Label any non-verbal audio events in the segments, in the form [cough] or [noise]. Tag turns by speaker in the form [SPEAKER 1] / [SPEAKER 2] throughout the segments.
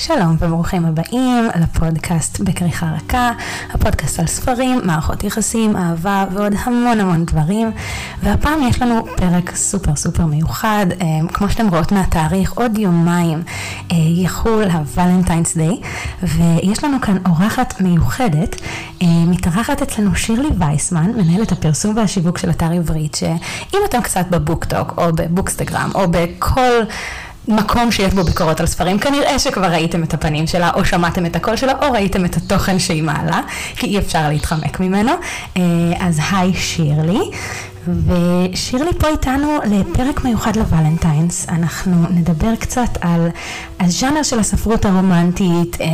[SPEAKER 1] שלום וברוכים הבאים לפודקאסט בכריכה רכה, הפודקאסט על ספרים, מערכות יחסים, אהבה ועוד המון המון דברים. והפעם יש לנו פרק סופר סופר מיוחד, אה, כמו שאתם רואות מהתאריך, עוד יומיים אה, יחול הוולנטיינס דיי, ויש לנו כאן אורחת מיוחדת, אה, מתארחת אצלנו שירלי וייסמן, מנהלת הפרסום והשיווק של אתר עברית, שאם אתם קצת בבוקטוק או בבוקסטגרם או בכל... מקום שיש בו ביקורות על ספרים, כנראה שכבר ראיתם את הפנים שלה, או שמעתם את הקול שלה, או ראיתם את התוכן שהיא מעלה, כי אי אפשר להתחמק ממנו. אה, אז היי שירלי, ושירלי פה איתנו לפרק מיוחד לוולנטיינס. אנחנו נדבר קצת על הז'אנר של הספרות הרומנטית, אה,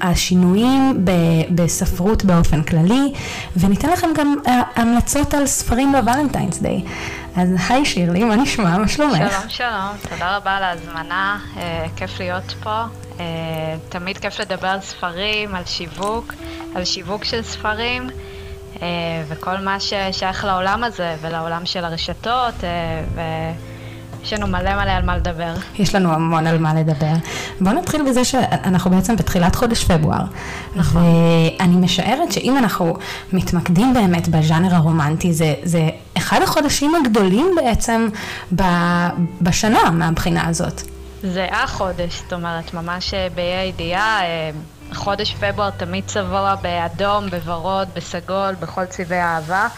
[SPEAKER 1] השינויים בספרות באופן כללי, וניתן לכם גם אה, המלצות על ספרים לוולנטיינס דיי. אז היי שירלי, מה נשמע? מה שלומך?
[SPEAKER 2] שלום, שלום, תודה רבה על ההזמנה, אה, כיף להיות פה. אה, תמיד כיף לדבר על ספרים, על שיווק, על שיווק של ספרים, אה, וכל מה ששייך לעולם הזה, ולעולם של הרשתות, אה, ו... יש לנו מלא מלא על מה לדבר.
[SPEAKER 1] יש לנו המון על מה לדבר. בואו נתחיל בזה שאנחנו בעצם בתחילת חודש פברואר. נכון. ואני משערת שאם אנחנו מתמקדים באמת בז'אנר הרומנטי, זה, זה אחד החודשים הגדולים בעצם בשנה מהבחינה הזאת.
[SPEAKER 2] זה החודש, זאת אומרת, ממש אה, באי הידיעה, אה, חודש פברואר תמיד צבוע באדום, בוורוד, בסגול, בכל צבעי האהבה,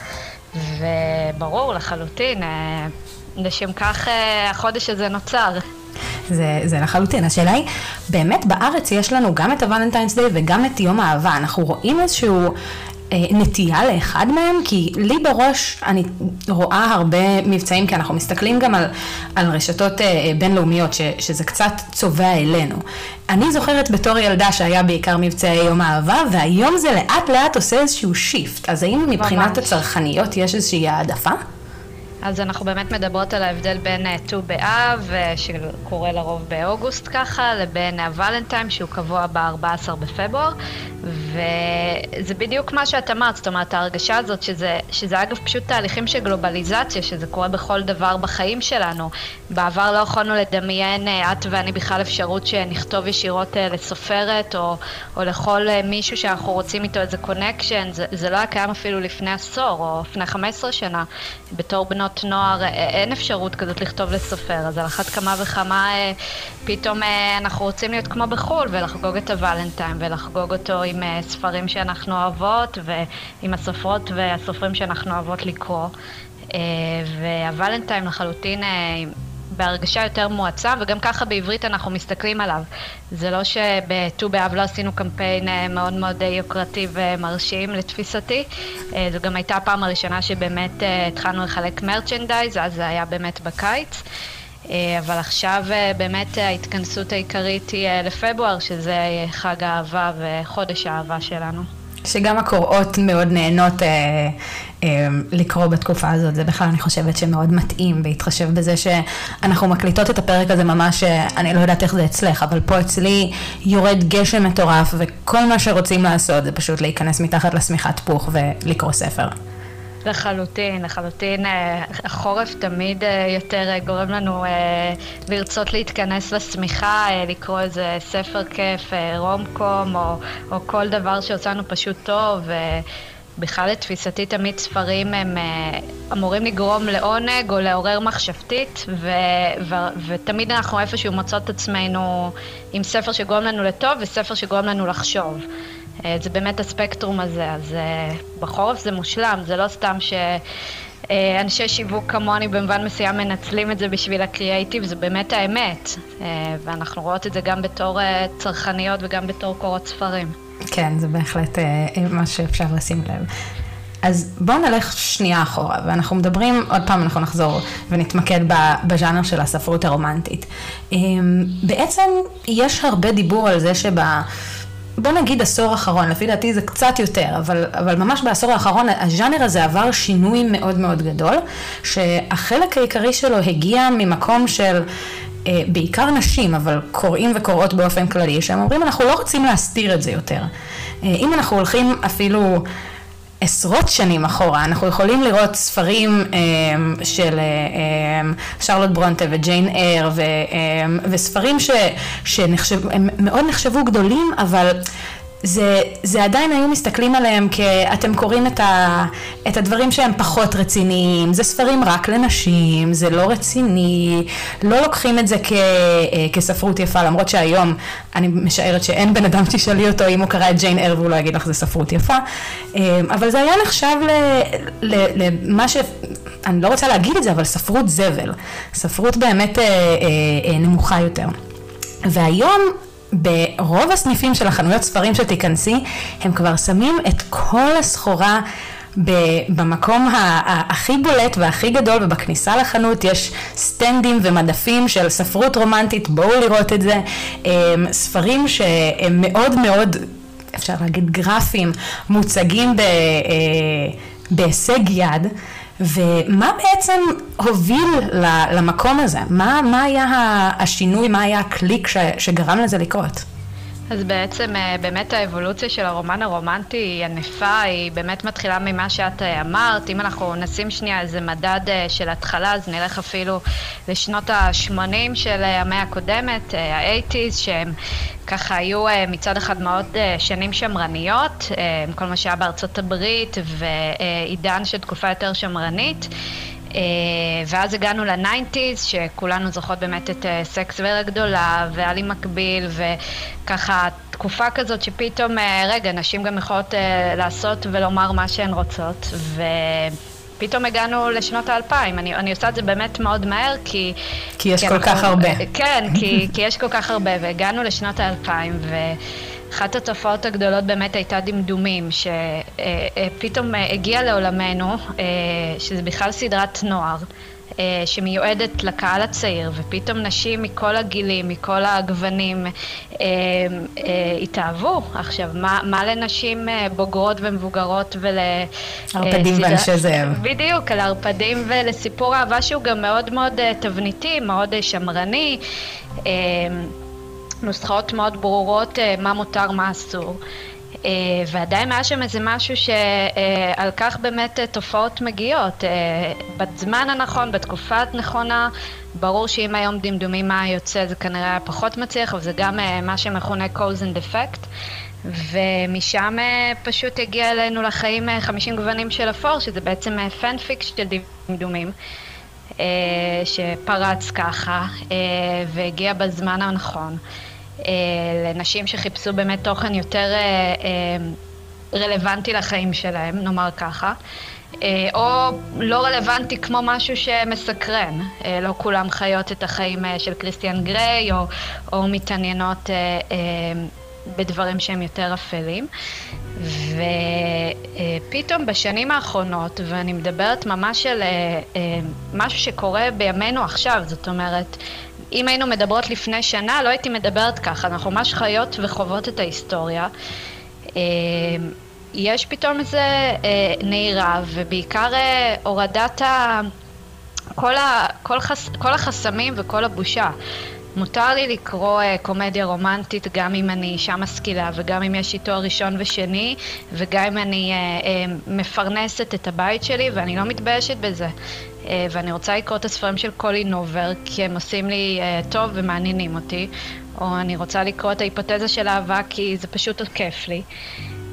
[SPEAKER 2] וברור לחלוטין, אה, לשם כך החודש הזה נוצר.
[SPEAKER 1] זה, זה לחלוטין. השאלה היא, באמת בארץ יש לנו גם את הוולנטיינס דיי וגם את יום האהבה. אנחנו רואים איזשהו אה, נטייה לאחד מהם, כי לי בראש אני רואה הרבה מבצעים, כי אנחנו מסתכלים גם על, על רשתות אה, בינלאומיות, ש, שזה קצת צובע אלינו. אני זוכרת בתור ילדה שהיה בעיקר מבצעי יום האהבה, והיום זה לאט לאט עושה איזשהו שיפט. אז האם מבחינת ממש. הצרכניות יש איזושהי העדפה?
[SPEAKER 2] אז אנחנו באמת מדברות על ההבדל בין אה, ט"ו באב, אה, שקורה לרוב באוגוסט ככה, לבין הוולנטיים שהוא קבוע ב-14 בפברואר, וזה בדיוק מה שאת אמרת, זאת אומרת ההרגשה הזאת שזה, שזה אגב פשוט תהליכים של גלובליזציה, שזה קורה בכל דבר בחיים שלנו. בעבר לא יכולנו לדמיין, אה, את ואני בכלל אפשרות שנכתוב ישירות לסופרת, או, או לכל מישהו שאנחנו רוצים איתו איזה קונקשן, זה, זה לא היה קיים אפילו לפני עשור, או לפני 15 שנה, בתור בנות בנות נוער, אה, אין אפשרות כזאת לכתוב לסופר, אז על אחת כמה וכמה אה, פתאום אה, אנחנו רוצים להיות כמו בחו"ל ולחגוג את הוולנטיים ולחגוג אותו עם ספרים שאנחנו אוהבות ועם הסופרות והסופרים שאנחנו אוהבות לקרוא. והוולנטיים לחלוטין בהרגשה יותר מועצם, וגם ככה בעברית אנחנו מסתכלים עליו. זה לא שבט"ו באב לא עשינו קמפיין אה, מאוד מאוד אה, יוקרתי ומרשים לתפיסתי, אה, זו גם הייתה הפעם הראשונה שבאמת התחלנו לחלק מרצ'נדייז, אז זה היה באמת בקיץ. אבל עכשיו באמת ההתכנסות העיקרית היא לפברואר, שזה חג האהבה וחודש האהבה שלנו.
[SPEAKER 1] שגם הקוראות מאוד נהנות אה, אה, לקרוא בתקופה הזאת, זה בכלל אני חושבת שמאוד מתאים, בהתחשב בזה שאנחנו מקליטות את הפרק הזה ממש, אה, אני לא יודעת איך זה אצלך, אבל פה אצלי יורד גשם מטורף, וכל מה שרוצים לעשות זה פשוט להיכנס מתחת לשמיכת פוך ולקרוא ספר.
[SPEAKER 2] לחלוטין, לחלוטין. אה, החורף תמיד אה, יותר אה, גורם לנו לרצות להתכנס לשמיכה, לקרוא איזה ספר כיף, רום קום, או, או כל דבר שעושה לנו פשוט טוב. בכלל לתפיסתי תמיד ספרים הם אמורים לגרום לעונג או לעורר מחשבתית ו- ו- ותמיד אנחנו איפשהו מוצאות את עצמנו עם ספר שגורם לנו לטוב וספר שגורם לנו לחשוב. אה, זה באמת הספקטרום הזה, אז אה, בחורף זה מושלם, זה לא סתם ש... אה, שיווק כמוני במובן מסוים מנצלים את זה בשביל הקריאייטיב, זה באמת האמת. ואנחנו רואות את זה גם בתור צרכניות וגם בתור קורות ספרים.
[SPEAKER 1] כן, זה בהחלט מה שאפשר לשים לב. אז בואו נלך שנייה אחורה, ואנחנו מדברים, עוד פעם אנחנו נחזור ונתמקד בז'אנר של הספרות הרומנטית. בעצם יש הרבה דיבור על זה שב... בוא נגיד עשור אחרון, לפי דעתי זה קצת יותר, אבל, אבל ממש בעשור האחרון הז'אנר הזה עבר שינוי מאוד מאוד גדול, שהחלק העיקרי שלו הגיע ממקום של אה, בעיקר נשים, אבל קוראים וקוראות באופן כללי, שהם אומרים אנחנו לא רוצים להסתיר את זה יותר. אה, אם אנחנו הולכים אפילו עשרות שנים אחורה, אנחנו יכולים לראות ספרים אה, של אה, שרלוט ברונטה וג'יין אייר ו, אה, וספרים ש, שהם מאוד נחשבו גדולים, אבל זה, זה עדיין היו מסתכלים עליהם כאתם קוראים את, ה, את הדברים שהם פחות רציניים, זה ספרים רק לנשים, זה לא רציני, לא לוקחים את זה כ, אה, כספרות יפה, למרות שהיום אני משערת שאין בן אדם שתשאלי אותו אם הוא קרא את ג'יין אר והוא לא יגיד לך זה ספרות יפה, אה, אבל זה היה נחשב למה ש... אני לא רוצה להגיד את זה, אבל ספרות זבל, ספרות באמת אה, נמוכה יותר. והיום ברוב הסניפים של החנויות ספרים שתיכנסי, הם כבר שמים את כל הסחורה במקום הכי בולט והכי גדול ובכניסה לחנות יש סטנדים ומדפים של ספרות רומנטית, בואו לראות את זה, אמ, ספרים שהם מאוד מאוד, אפשר להגיד גרפיים, מוצגים. אה, בהישג יד. ומה בעצם הוביל למקום הזה? מה, מה היה השינוי, מה היה הקליק ש, שגרם לזה לקרות?
[SPEAKER 2] אז בעצם אה, באמת האבולוציה של הרומן הרומנטי היא ענפה, היא באמת מתחילה ממה שאת אה, אמרת. אם אנחנו נשים שנייה איזה מדד אה, של התחלה, אז נלך אפילו לשנות ה-80 של המאה הקודמת, ה-80's, שהם ככה היו מצד אחד מאוד שנים שמרניות, כל מה שהיה בארצות הברית ועידן של תקופה יותר שמרנית. ואז הגענו ל nineties, שכולנו זוכרות באמת את סקס והעיר הגדולה, ואלי מקביל, וככה תקופה כזאת שפתאום, אה, רגע, נשים גם יכולות אה, לעשות ולומר מה שהן רוצות, ו... פתאום הגענו לשנות האלפיים, אני, אני עושה את זה באמת מאוד מהר כי...
[SPEAKER 1] כי יש כי כל אנחנו, כך הרבה.
[SPEAKER 2] כן, כי, כי יש כל כך הרבה, והגענו לשנות האלפיים, ואחת התופעות הגדולות באמת הייתה דמדומים, שפתאום אה, הגיע לעולמנו, שזה בכלל סדרת נוער. אה, שמיועדת לקהל הצעיר, ופתאום נשים מכל הגילים, מכל הגוונים, אה, אה, התאהבו. עכשיו, מה, מה לנשים בוגרות ומבוגרות ול...
[SPEAKER 1] ערפדים ואנשי זאב.
[SPEAKER 2] בדיוק, על ערפדים ולסיפור אהבה שהוא גם מאוד מאוד תבניתי, מאוד שמרני. נוסחאות מאוד ברורות מה מותר, מה אסור. אה, ועדיין היה שם איזה משהו שעל כך באמת תופעות מגיעות. אה, בזמן הנכון, בתקופה הנכונה, ברור שאם היום דמדומים מה יוצא זה כנראה היה פחות מצליח, אבל זה גם אה, מה שמכונה cause and effect. ומשם פשוט הגיע אלינו לחיים 50 גוונים של אפור, שזה בעצם פנפיק של דמדומים. שפרץ ככה והגיע בזמן הנכון. אה, לנשים שחיפשו באמת תוכן יותר אה, אה, רלוונטי לחיים שלהם, נאמר ככה. או לא רלוונטי כמו משהו שמסקרן. לא כולם חיות את החיים של כריסטיאן גריי, או, או מתעניינות בדברים שהם יותר אפלים. ופתאום בשנים האחרונות, ואני מדברת ממש על משהו שקורה בימינו עכשיו, זאת אומרת, אם היינו מדברות לפני שנה, לא הייתי מדברת ככה, אנחנו ממש חיות וחוות את ההיסטוריה. אה, יש פתאום איזה אה, נהירה, ובעיקר אה, הורדת ה... כל, ה... כל, חס... כל החסמים וכל הבושה. מותר לי לקרוא uh, קומדיה רומנטית גם אם אני אישה משכילה וגם אם יש לי תואר ראשון ושני וגם אם אני uh, uh, מפרנסת את הבית שלי ואני לא מתביישת בזה. Uh, ואני רוצה לקרוא את הספרים של קולי נובר כי הם עושים לי uh, טוב ומעניינים אותי, או אני רוצה לקרוא את ההיפותזה של אהבה כי זה פשוט כיף לי.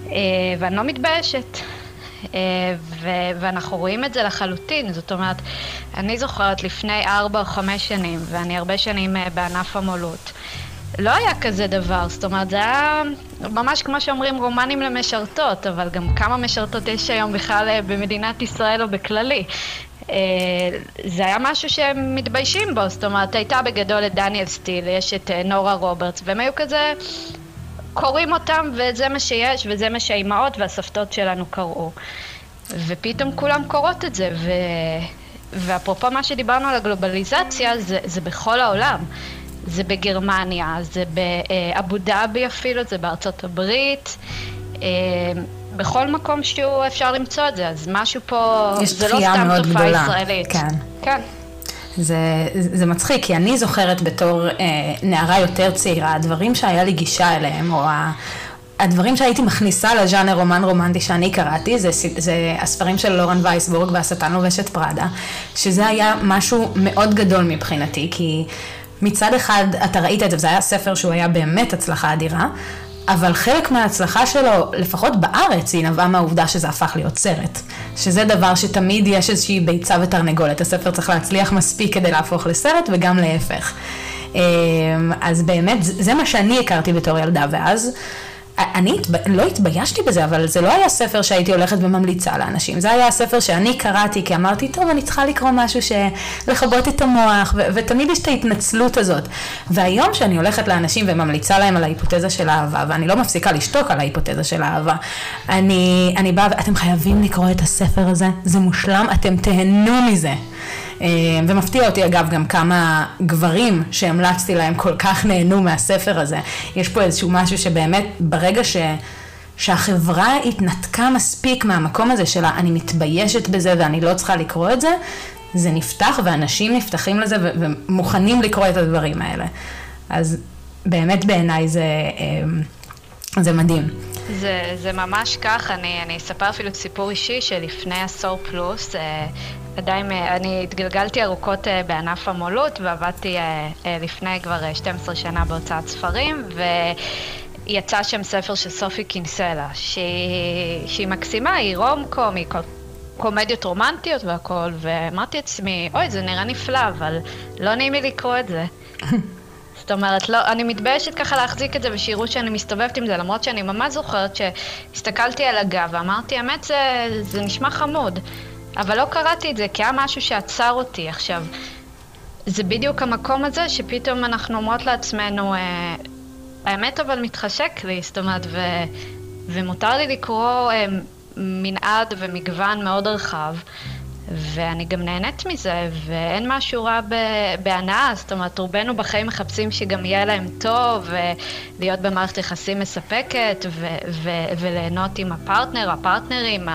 [SPEAKER 2] Uh, ואני לא מתביישת. אה, ו- ואנחנו רואים את זה לחלוטין, זאת אומרת, אני זוכרת לפני ארבע או חמש שנים, ואני הרבה שנים אה, בענף המולות. לא היה כזה דבר, זאת אומרת, זה היה ממש כמו שאומרים רומנים למשרתות, אבל גם כמה משרתות יש היום בכלל אה, במדינת ישראל או בכללי. זה היה משהו שהם מתביישים בו, זאת אומרת, הייתה בגדול את דניאל סטיל, יש את נורה רוברטס, והם היו כזה קוראים אותם, וזה מה שיש, וזה מה שהאימהות והסבתות שלנו קראו. ופתאום כולם קוראות את זה, ו... ואפרופו מה שדיברנו על הגלובליזציה, זה, זה בכל העולם. זה בגרמניה, זה באבו דאבי אפילו, זה בארצות הברית. בכל מקום שהוא אפשר למצוא את זה, אז משהו פה, זה לא סתם תופעה ישראלית.
[SPEAKER 1] כן.
[SPEAKER 2] כן.
[SPEAKER 1] זה, זה מצחיק, כי אני זוכרת בתור אה, נערה יותר צעירה, הדברים שהיה לי גישה אליהם, או, ה, הדברים שהייתי מכניסה לז'אנר רומן רומנטי שאני קראתי, זה, זה הספרים של לורן וייסבורג והשטן לובש את פראדה, שזה היה משהו מאוד גדול מבחינתי, כי מצד אחד אתה ראית את זה, וזה היה ספר שהוא היה באמת הצלחה אדירה, אבל חלק מההצלחה שלו, לפחות בארץ, היא נבעה מהעובדה שזה הפך להיות סרט. שזה דבר שתמיד יש איזושהי ביצה ותרנגולת. הספר צריך להצליח מספיק כדי להפוך לסרט, וגם להפך. אמ, אז באמת, זה מה שאני הכרתי בתור ילדה, ואז... אני לא התביישתי בזה, אבל זה לא היה ספר שהייתי הולכת וממליצה לאנשים. זה היה הספר שאני קראתי, כי אמרתי, טוב, אני צריכה לקרוא משהו שלכבות את המוח, ו- ותמיד יש את ההתנצלות הזאת. והיום שאני הולכת לאנשים וממליצה להם על ההיפותזה של האהבה, ואני לא מפסיקה לשתוק על ההיפותזה של האהבה, אני, אני באה, אתם חייבים לקרוא את הספר הזה, זה מושלם, אתם תהנו מזה. אה, ומפתיע אותי אגב גם כמה גברים שהמלצתי להם כל כך נהנו מהספר הזה. יש פה איזשהו משהו שבאמת ברגע ש... שהחברה התנתקה מספיק מהמקום הזה שלה, אני מתביישת בזה ואני לא צריכה לקרוא את זה, זה נפתח ואנשים נפתחים לזה ו- ומוכנים לקרוא את הדברים האלה. אז באמת בעיניי זה, אה, זה מדהים.
[SPEAKER 2] זה, זה ממש כך, אני, אני אספר אפילו סיפור אישי שלפני עשור פלוס, אה, עדיין, אה, אני התגלגלתי ארוכות אה, בענף המו"לות ועבדתי אה, לפני כבר 12 שנה בהוצאת ספרים ויצא שם ספר של סופי קינסלה שהיא, שהיא מקסימה, היא רום-קום, היא קומדיות רומנטיות והכל ואמרתי לעצמי, אוי זה נראה נפלא אבל לא נעים לי לקרוא את זה [laughs] זאת אומרת, לא, אני מתביישת ככה להחזיק את זה ושיראו שאני מסתובבת עם זה, למרות שאני ממש זוכרת שהסתכלתי על הגב ואמרתי, האמת זה, זה נשמע חמוד. אבל לא קראתי את זה, כי היה משהו שעצר אותי. עכשיו, זה בדיוק המקום הזה שפתאום אנחנו אומרות לעצמנו, אה, האמת אבל מתחשק לי, זאת אומרת, ו, ומותר לי לקרוא אה, מנעד ומגוון מאוד רחב. ואני גם נהנית מזה, ואין משהו רע בהנאה, זאת אומרת, רובנו בחיים מחפשים שגם יהיה להם טוב, ולהיות במערכת יחסים מספקת, ו- ו- וליהנות עם הפרטנר, הפרטנרים,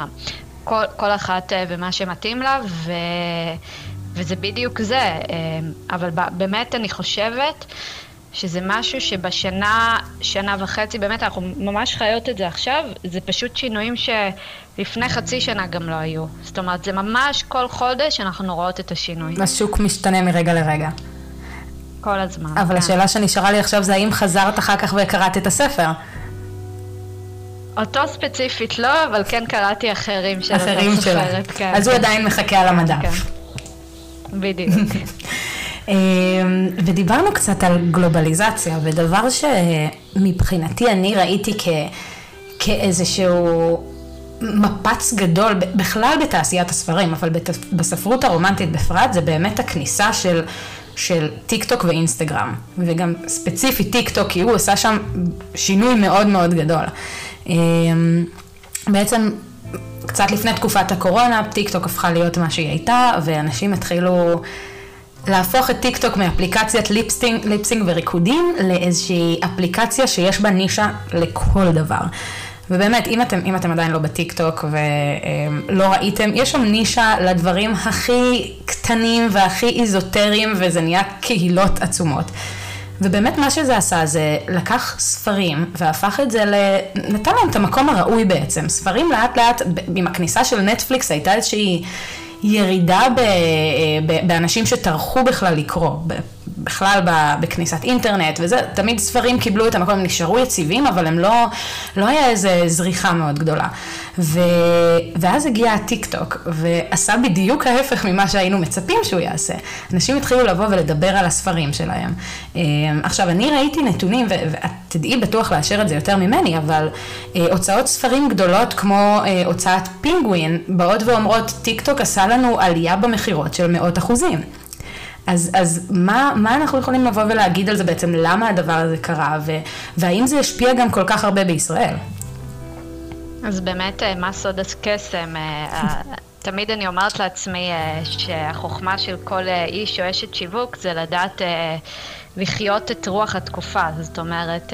[SPEAKER 2] כל, כל אחת אה, ומה שמתאים לה, ו, וזה בדיוק זה. אה, אבל באמת אני חושבת שזה משהו שבשנה, שנה וחצי, באמת אנחנו ממש חיות את זה עכשיו, זה פשוט שינויים שלפני חצי שנה גם לא היו. זאת אומרת, זה ממש כל חודש אנחנו רואות את השינוי.
[SPEAKER 1] השוק משתנה מרגע לרגע.
[SPEAKER 2] כל הזמן.
[SPEAKER 1] אבל כן. השאלה שנשארה לי עכשיו זה האם חזרת אחר כך וקראת את הספר?
[SPEAKER 2] אותו ספציפית לא, אבל כן קראתי אחרים של אחרים אותה סופרת.
[SPEAKER 1] כן, אז. הוא עדיין מחכה על המדף. כן.
[SPEAKER 2] בדיוק. [laughs]
[SPEAKER 1] אמ, ודיברנו קצת על גלובליזציה, ודבר שמבחינתי אני ראיתי כ, כאיזשהו מפץ גדול, בכלל בתעשיית הספרים, אבל בספרות הרומנטית בפרט, זה באמת הכניסה של... של טיק טוק ואינסטגרם, וגם ספציפית טיק טוק, כי הוא עשה שם שינוי מאוד מאוד גדול. אמ, בעצם קצת לפני תקופת הקורונה, טיק טוק הפכה להיות מה שהיא הייתה, ואנשים התחילו להפוך את טיק טוק מאפליקציית lip sync, lip sync וריקודים לאיזושהי אפליקציה שיש בה נישה לכל דבר. ובאמת, אם אתם, אם אתם עדיין לא בטיק טוק ולא ראיתם, יש שם נישה לדברים הכי קטנים והכי איזוטריים, וזה נהיה קהילות עצומות. ובאמת מה שזה עשה זה לקח ספרים והפך את זה ל... נתן להם את המקום הראוי בעצם. ספרים לאט לאט, עם הכניסה של נטפליקס הייתה איזושהי ירידה ב... ב... באנשים שטרחו בכלל לקרוא. בכלל בכניסת אינטרנט וזה, תמיד ספרים קיבלו את המקום, הם נשארו יציבים, אבל הם לא, לא היה איזה זריחה מאוד גדולה. ו, ואז הגיע הטיק טוק, ועשה בדיוק ההפך ממה שהיינו מצפים שהוא יעשה. אנשים התחילו לבוא ולדבר על הספרים שלהם. אה, עכשיו, אני ראיתי נתונים, ואת תדעי בטוח לאשר את זה יותר ממני, אבל אה, הוצאות ספרים גדולות כמו אה, הוצאת פינגווין, באות ואומרות, טיק טוק עשה לנו עלייה במכירות של מאות אחוזים. אז, אז מה, מה אנחנו יכולים לבוא ולהגיד על זה בעצם, למה הדבר הזה קרה, ו, והאם זה השפיע גם כל כך הרבה בישראל?
[SPEAKER 2] אז באמת, אה, מה סוד הקסם? אה, [laughs] תמיד אני אומרת לעצמי אה, שהחוכמה של כל איש או אשת שיווק זה לדעת לחיות את רוח התקופה. זאת אומרת,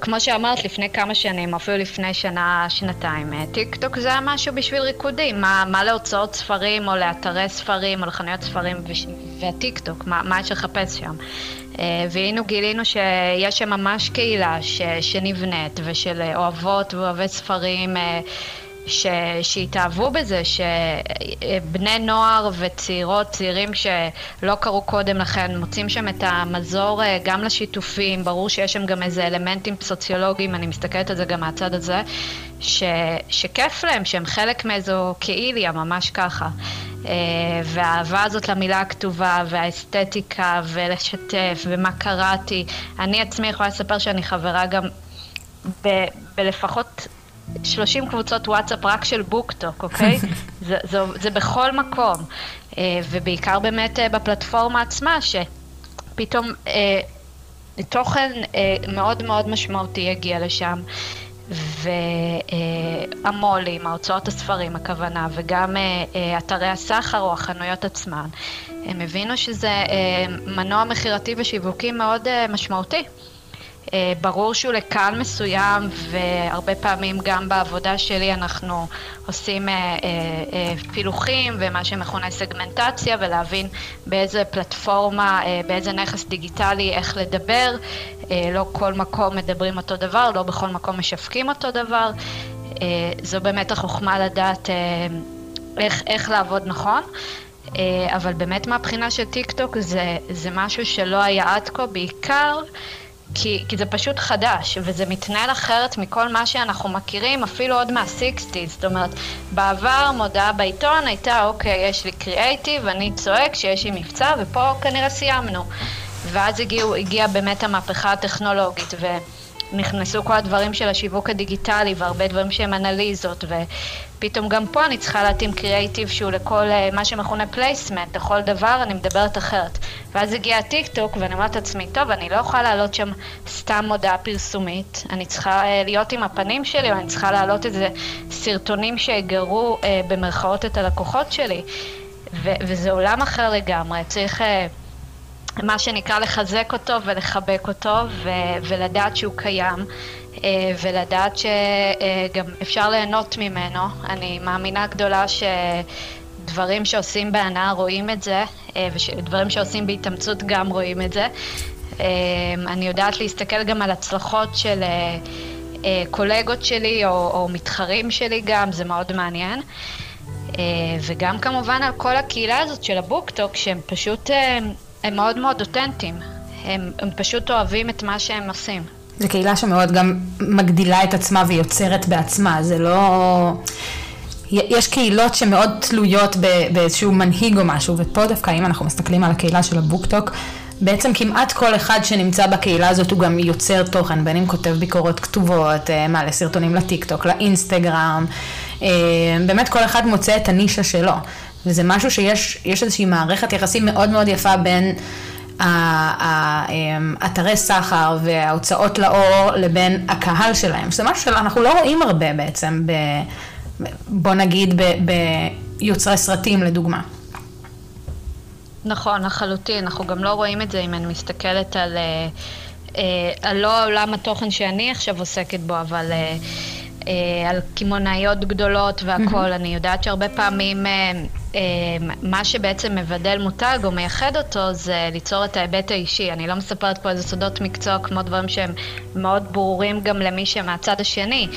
[SPEAKER 2] כמו שאמרת, לפני כמה שנים, אפילו לפני שנה, שנתיים, אה, טיק טוק זה היה משהו בשביל ריקודים. מה, מה להוצאות ספרים, או לאתרי ספרים, או לחנויות ספרים, והטיק טוק, מה, מה יש לחפש שם? והיינו גילינו שיש שם ממש קהילה ש, שנבנית ושל אוהבות ואוהבי ספרים ש, שהתאהבו בזה, שבני נוער וצעירות, צעירים שלא קראו קודם לכן, מוצאים שם את המזור אה, גם לשיתופים, ברור שיש שם גם איזה אלמנטים סוציולוגיים, אני מסתכלת על זה גם מהצד הזה, ש, שכיף להם, שהם חלק מאיזו קהיליה, ממש ככה. אה, והאהבה הזאת למילה הכתובה, והאסתטיקה, ולשתף, ומה קראתי. אני עצמי יכולה לספר שאני חברה גם ב, בלפחות 30 קבוצות וואטסאפ רק של בוקטוק, אוקיי? [laughs] זה, זה, זה בכל מקום. אה, ובעיקר באמת אה, בפלטפורמה עצמה, שפתאום אה, תוכן מאוד מאוד משמעותי יגיע לשם. והמו"לים, ההוצאות הספרים הכוונה, וגם אתרי הסחר או החנויות עצמן, הם הבינו שזה מנוע מכירתי ושיווקי מאוד משמעותי. אה, ברור שהוא לקהל מסוים והרבה פעמים גם בעבודה שלי אנחנו עושים אה, אה, פילוחים ומה שמכונה סגמנטציה ולהבין באיזה פלטפורמה, באיזה נכס דיגיטלי, איך לדבר. לא כל מקום מדברים אותו דבר, לא בכל מקום משווקים אותו דבר. זו באמת החוכמה לדעת איך, איך לעבוד נכון. אבל באמת מהבחינה של טיק טוק זה, זה משהו שלא היה עד כה, בעיקר כי, כי זה פשוט חדש, וזה מתנהל אחרת מכל מה שאנחנו מכירים, אפילו עוד מה-60's. זאת אומרת, בעבר מודעה בעיתון הייתה, אוקיי, יש לי קריאייטיב, אני צועק שיש לי מבצע, ופה כנראה סיימנו. ואז הגיעו, הגיעה באמת המהפכה הטכנולוגית, ונכנסו כל הדברים של השיווק הדיגיטלי, והרבה דברים שהם אנליזות, ו... פתאום גם פה אני צריכה להתאים קריאייטיב שהוא לכל אה, מה שמכונה placement, לכל דבר אני מדברת אחרת. ואז הגיע הטיק טוק ואני אומרת לעצמי, טוב, אני לא יכולה להעלות שם סתם מודעה פרסומית, אני צריכה אה, להיות עם הפנים שלי, או אני צריכה להעלות איזה סרטונים שיגרו uh, במרכאות את הלקוחות שלי. ו- וזה עולם אחר לגמרי, צריך... Uh, מה שנקרא לחזק אותו ולחבק אותו ו- ולדעת שהוא קיים אה, ולדעת שגם אפשר ליהנות ממנו. אני מאמינה גדולה שדברים שעושים בהנאה רואים את זה, אה, ודברים שעושים בהתאמצות גם רואים את זה. אה, אני יודעת להסתכל גם על הצלחות של קולגות שלי או, או מתחרים שלי גם, זה מאוד מעניין. וגם כמובן על כל הקהילה הזאת של הבוקטוק, שהם פשוט, הם מאוד מאוד אותנטיים. הם, הם פשוט אוהבים את מה שהם עושים.
[SPEAKER 1] זו קהילה שמאוד גם מגדילה את עצמה ויוצרת בעצמה, זה לא... יש קהילות שמאוד תלויות באיזשהו מנהיג או משהו, ופה דווקא אם אנחנו מסתכלים על הקהילה של הבוקטוק, בעצם כמעט כל אחד שנמצא בקהילה הזאת הוא גם יוצר תוכן, בין אם כותב ביקורות כתובות, אה, מעלה סרטונים לטיק טוק, לאינסטגרם, אה, באמת כל אחד מוצא את הנישה שלו, וזה משהו שיש איזושהי מערכת יחסים מאוד מאוד יפה בין האתרי סחר וההוצאות לאור לבין הקהל שלהם, שזה משהו שאנחנו לא רואים הרבה בעצם, ב, בוא נגיד ביוצרי סרטים לדוגמה.
[SPEAKER 2] נכון, לחלוטין, אנחנו גם לא רואים את זה אם אני מסתכלת על, אה, אה, על לא עולם התוכן שאני עכשיו עוסקת בו, אבל אה, על קמעונאיות גדולות והכול, mm-hmm. אני יודעת שהרבה פעמים אמ, מה שבעצם מבדל מותג או מייחד אותו זה ליצור את ההיבט האישי. אני לא מספרת פה איזה סודות מקצוע כמו דברים שהם מאוד ברורים גם למי שמהצד השני.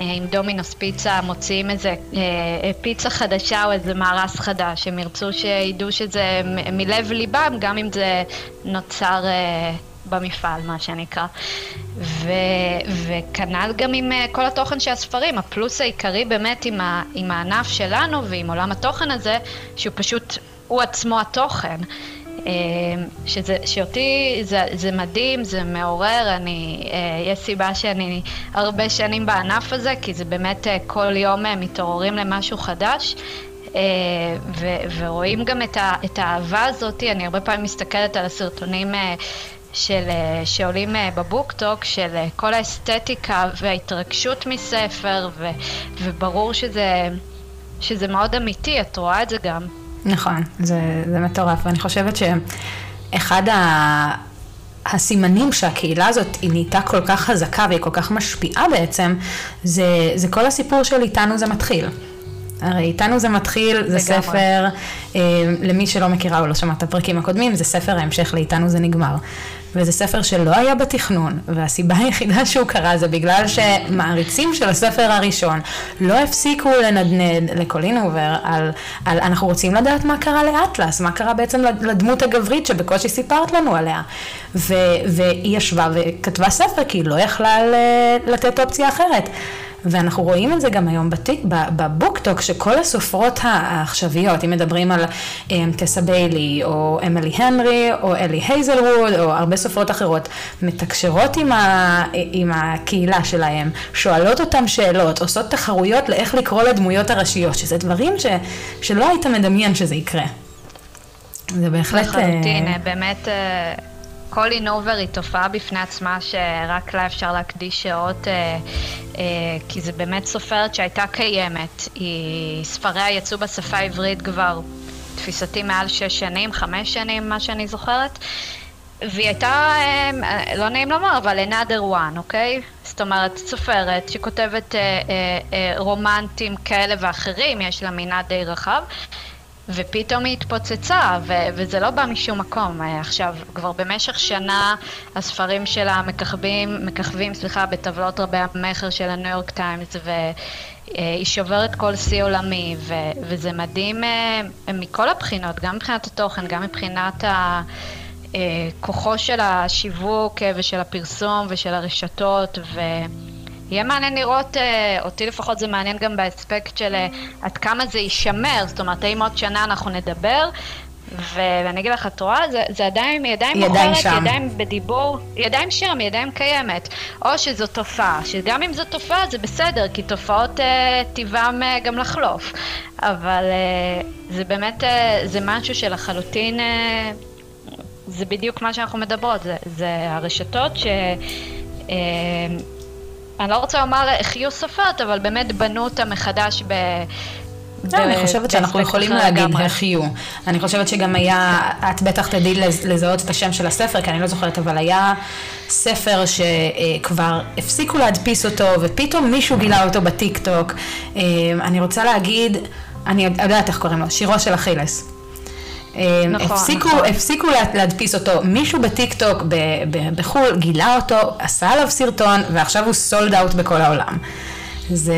[SPEAKER 2] אם אה, דומינוס פיצה מוציאים איזה אה, פיצה חדשה או איזה מארס חדש, הם ירצו שידעו שזה מלב ליבם, גם אם זה נוצר... אה, במפעל, מה שנקרא. ו, וכנ"ל גם עם uh, כל התוכן של הספרים. הפלוס העיקרי באמת עם, ה, עם הענף שלנו ועם עולם התוכן הזה, שהוא פשוט, הוא עצמו התוכן. Uh, שזה, שאותי זה, זה מדהים, זה מעורר, אני, uh, יש סיבה שאני הרבה שנים בענף הזה, כי זה באמת כל יום מתעוררים למשהו חדש. ו- ורואים גם את, ה- את האהבה הזאת, אני הרבה פעמים מסתכלת על הסרטונים של, אה, שעולים אה, בבוקטוק, של אה, כל האסתטיקה וההתרגשות מספר, ו, וברור שזה, שזה מאוד אמיתי, את רואה את זה גם.
[SPEAKER 1] נכון, זה, זה מטורף, ואני חושבת שאחד ה... הסימנים שהקהילה הזאת היא נהייתה כל כך חזקה והיא כל כך משפיעה בעצם, זה, זה כל הסיפור של איתנו זה מתחיל. הרי איתנו זה מתחיל, זה ספר, אה, למי שלא מכירה או לא שמע את הפרקים הקודמים, זה ספר ההמשך לאיתנו זה נגמר. וזה ספר שלא היה בתכנון, והסיבה היחידה שהוא קרה זה בגלל שמעריצים של הספר הראשון לא הפסיקו לנדנד לקולין הובר על, על אנחנו רוצים לדעת מה קרה לאטלס, מה קרה בעצם לדמות הגברית שבקושי סיפרת לנו עליה. ו, והיא ישבה וכתבה ספר כי היא לא יכלה לתת אופציה אחרת. ואנחנו רואים את זה גם היום בטיק, ב BookTok, שכל הסופרות העכשוויות, אם מדברים על אמ, טסה ביילי, או אמילי הנרי, או אלי הייזלווד, או הרבה סופרות אחרות, מתקשרות עם, ה, עם הקהילה שלהם, שואלות אותם שאלות, עושות תחרויות לאיך לקרוא לדמויות הראשיות, שזה דברים ש, שלא היית מדמיין שזה יקרה.
[SPEAKER 2] זה בהחלט... לחלוטין, uh... באמת... Uh... כל אינובר היא תופעה בפני עצמה שרק לה אפשר להקדיש שעות, אה, אה, כי זה באמת סופרת שהייתה קיימת. היא, ספריה יצאו בשפה העברית כבר, תפיסתי מעל שש שנים, חמש שנים, מה שאני זוכרת. והיא הייתה, אה, לא נעים לומר, אבל another one, אוקיי? זאת אומרת, סופרת שכותבת אה, אה, אה, רומנטים כאלה ואחרים, יש לה מנעד די רחב. ופתאום היא התפוצצה, ו- וזה לא בא משום מקום. אה, עכשיו, כבר במשך שנה הספרים שלה מככבים, מככבים, סליחה, בטבלות רבי המכר של הניו יורק טיימס, והיא שוברת כל שיא עולמי, ו- וזה מדהים אה, מכל הבחינות, גם מבחינת התוכן, גם מבחינת ה... אה, כוחו של השיווק ושל הפרסום ושל הרשתות, ו... יהיה מעניין לראות, אה, אותי לפחות זה מעניין גם באספקט של אה, עד כמה זה יישמר, זאת אומרת, האם עוד שנה אנחנו נדבר, ואני אגיד לך, את רואה, זה, זה עדיין, ידיים מוכרת, ידיים בדיבור, ידיים שם, ידיים קיימת. או שזו תופעה, שגם אם זו תופעה זה בסדר, כי תופעות אה, טבעם אה, גם לחלוף. אבל אה, זה באמת, אה, זה משהו שלחלוטין, אה, זה בדיוק מה שאנחנו מדברות, זה, זה הרשתות ש... אה, אני לא רוצה לומר החיו סופרת, אבל באמת בנו אותה מחדש ב...
[SPEAKER 1] לא, אני חושבת שאנחנו יכולים להגיד החיו. אני חושבת שגם היה, את בטח תדעי לזהות את השם של הספר, כי אני לא זוכרת, אבל היה ספר שכבר הפסיקו להדפיס אותו, ופתאום מישהו גילה אותו בטיק טוק. אה, אני רוצה להגיד, אני יודעת איך קוראים לו, שירו של אכילס. אה, נכון, הפסיקו, נכון. הפסיקו להדפיס אותו, מישהו בטיק טוק בחו"ל גילה אותו, עשה עליו סרטון ועכשיו הוא סולד אאוט בכל העולם. זה,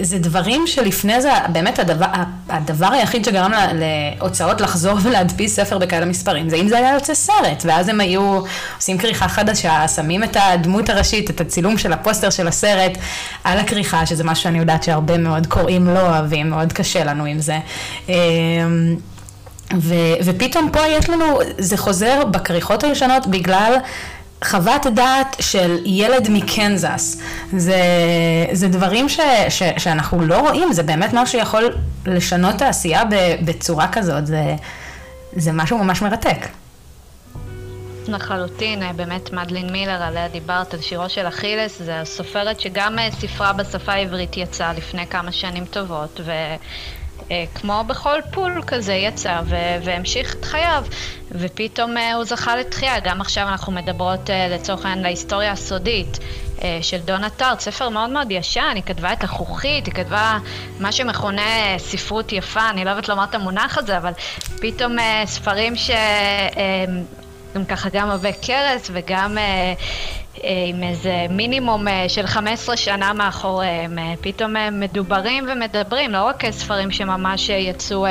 [SPEAKER 1] זה דברים שלפני זה, באמת הדבר, הדבר היחיד שגרם לה, להוצאות לחזור ולהדפיס ספר בכאלה מספרים, זה אם זה היה יוצא סרט, ואז הם היו עושים כריכה חדשה, שמים את הדמות הראשית, את הצילום של הפוסטר של הסרט על הכריכה, שזה משהו שאני יודעת שהרבה מאוד קוראים לא אוהבים, מאוד קשה לנו עם זה. ו, ופתאום פה יש לנו, זה חוזר בכריכות הישנות בגלל חוות דעת של ילד מקנזס. זה, זה דברים ש, ש, שאנחנו לא רואים, זה באמת משהו שיכול לשנות תעשייה בצורה כזאת, זה, זה משהו ממש מרתק.
[SPEAKER 2] לחלוטין, באמת מדלין מילר, עליה דיברת, על שירו של אכילס, זה הסופרת שגם אה, ספרה בשפה העברית יצאה לפני כמה שנים טובות. אה, כמו בכל פול כזה יצא והמשיך את חייו. ופתאום אה, הוא זכה לתחייה, גם עכשיו אנחנו מדברות אה, לצורך העניין להיסטוריה הסודית של דונה טארט, ספר מאוד מאוד ישן, היא כתבה את החוכית, היא כתבה מה שמכונה ספרות יפה, אני לא אוהבת לומר את המונח הזה, אבל פתאום ספרים ש... גם ככה גם עבי כרס וגם אה, אה, עם איזה מינימום אה, של 15 שנה מאחוריהם, אה, פתאום הם מדוברים ומדברים, לא רק ספרים שממש יצאו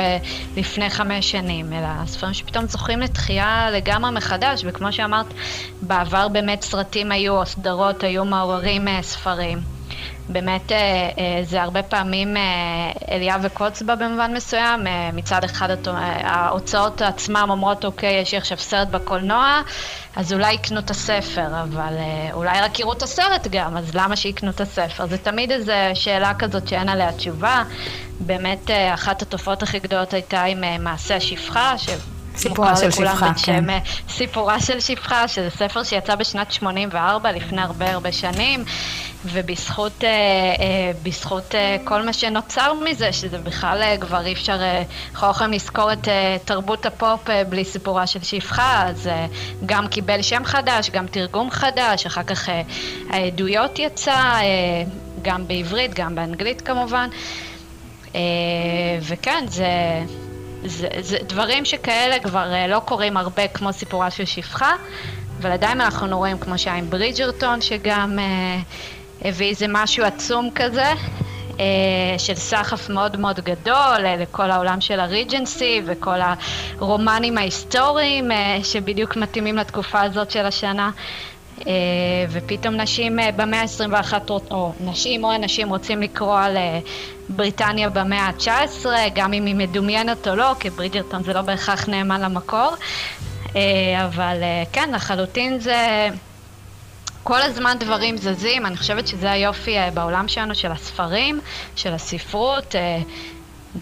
[SPEAKER 2] לפני חמש שנים, אלא ספרים שפתאום זוכים לתחייה לגמרי מחדש, וכמו שאמרת, בעבר באמת סרטים היו, או סדרות היו מעוררים ספרים. באמת זה הרבה פעמים אליה וקוץ בה במובן מסוים, מצד אחד ההוצאות עצמם אומרות אוקיי, יש לי עכשיו סרט בקולנוע, אז אולי יקנו את הספר, אבל אה, אולי רק יראו את הסרט גם, אז למה שיקנו את הספר? זה תמיד איזו שאלה כזאת שאין עליה תשובה. באמת, אה, אחת התופעות הכי גדולות הייתה עם אה, מעשה השפחה, ש...
[SPEAKER 1] סיפורה של שפחה, כן.
[SPEAKER 2] סיפורה של שפחה, שזה ספר שיצא בשנת 84, לפני הרבה הרבה שנים, ובזכות אה, אה, בזכות, אה, כל מה שנוצר מזה, שזה בכלל אה, כבר אי אפשר, אה, אנחנו לא יכולים לזכור את אה, תרבות הפופ אה, בלי סיפורה של שפחה, אז אה, גם קיבל שם חדש, גם תרגום חדש, אחר כך אה, העדויות יצא, אה, גם בעברית, גם באנגלית כמובן. אה, וכן, זה... זה, זה דברים שכאלה כבר uh, לא קורים הרבה כמו סיפורה של שפחה, אבל עדיין אנחנו רואים כמו שהיה עם ברידג'רטון, שגם אה, הביא איזה משהו עצום כזה, אה, של סחף מאוד מאוד גדול אה, לכל העולם של הריג'נסי וכל הרומנים ההיסטוריים אה, שבדיוק מתאימים לתקופה הזאת של השנה. אה, ופתאום נשים אה, במאה ה-21, או נשים או אנשים רוצים לקרוא על אה, בריטניה במאה ה-19, גם אם היא מדומיינת או לא, כי ברידג'רטון זה לא בהכרח נאמן למקור, אבל כן, לחלוטין זה... כל הזמן דברים זזים, אני חושבת שזה היופי בעולם שלנו של הספרים, של הספרות,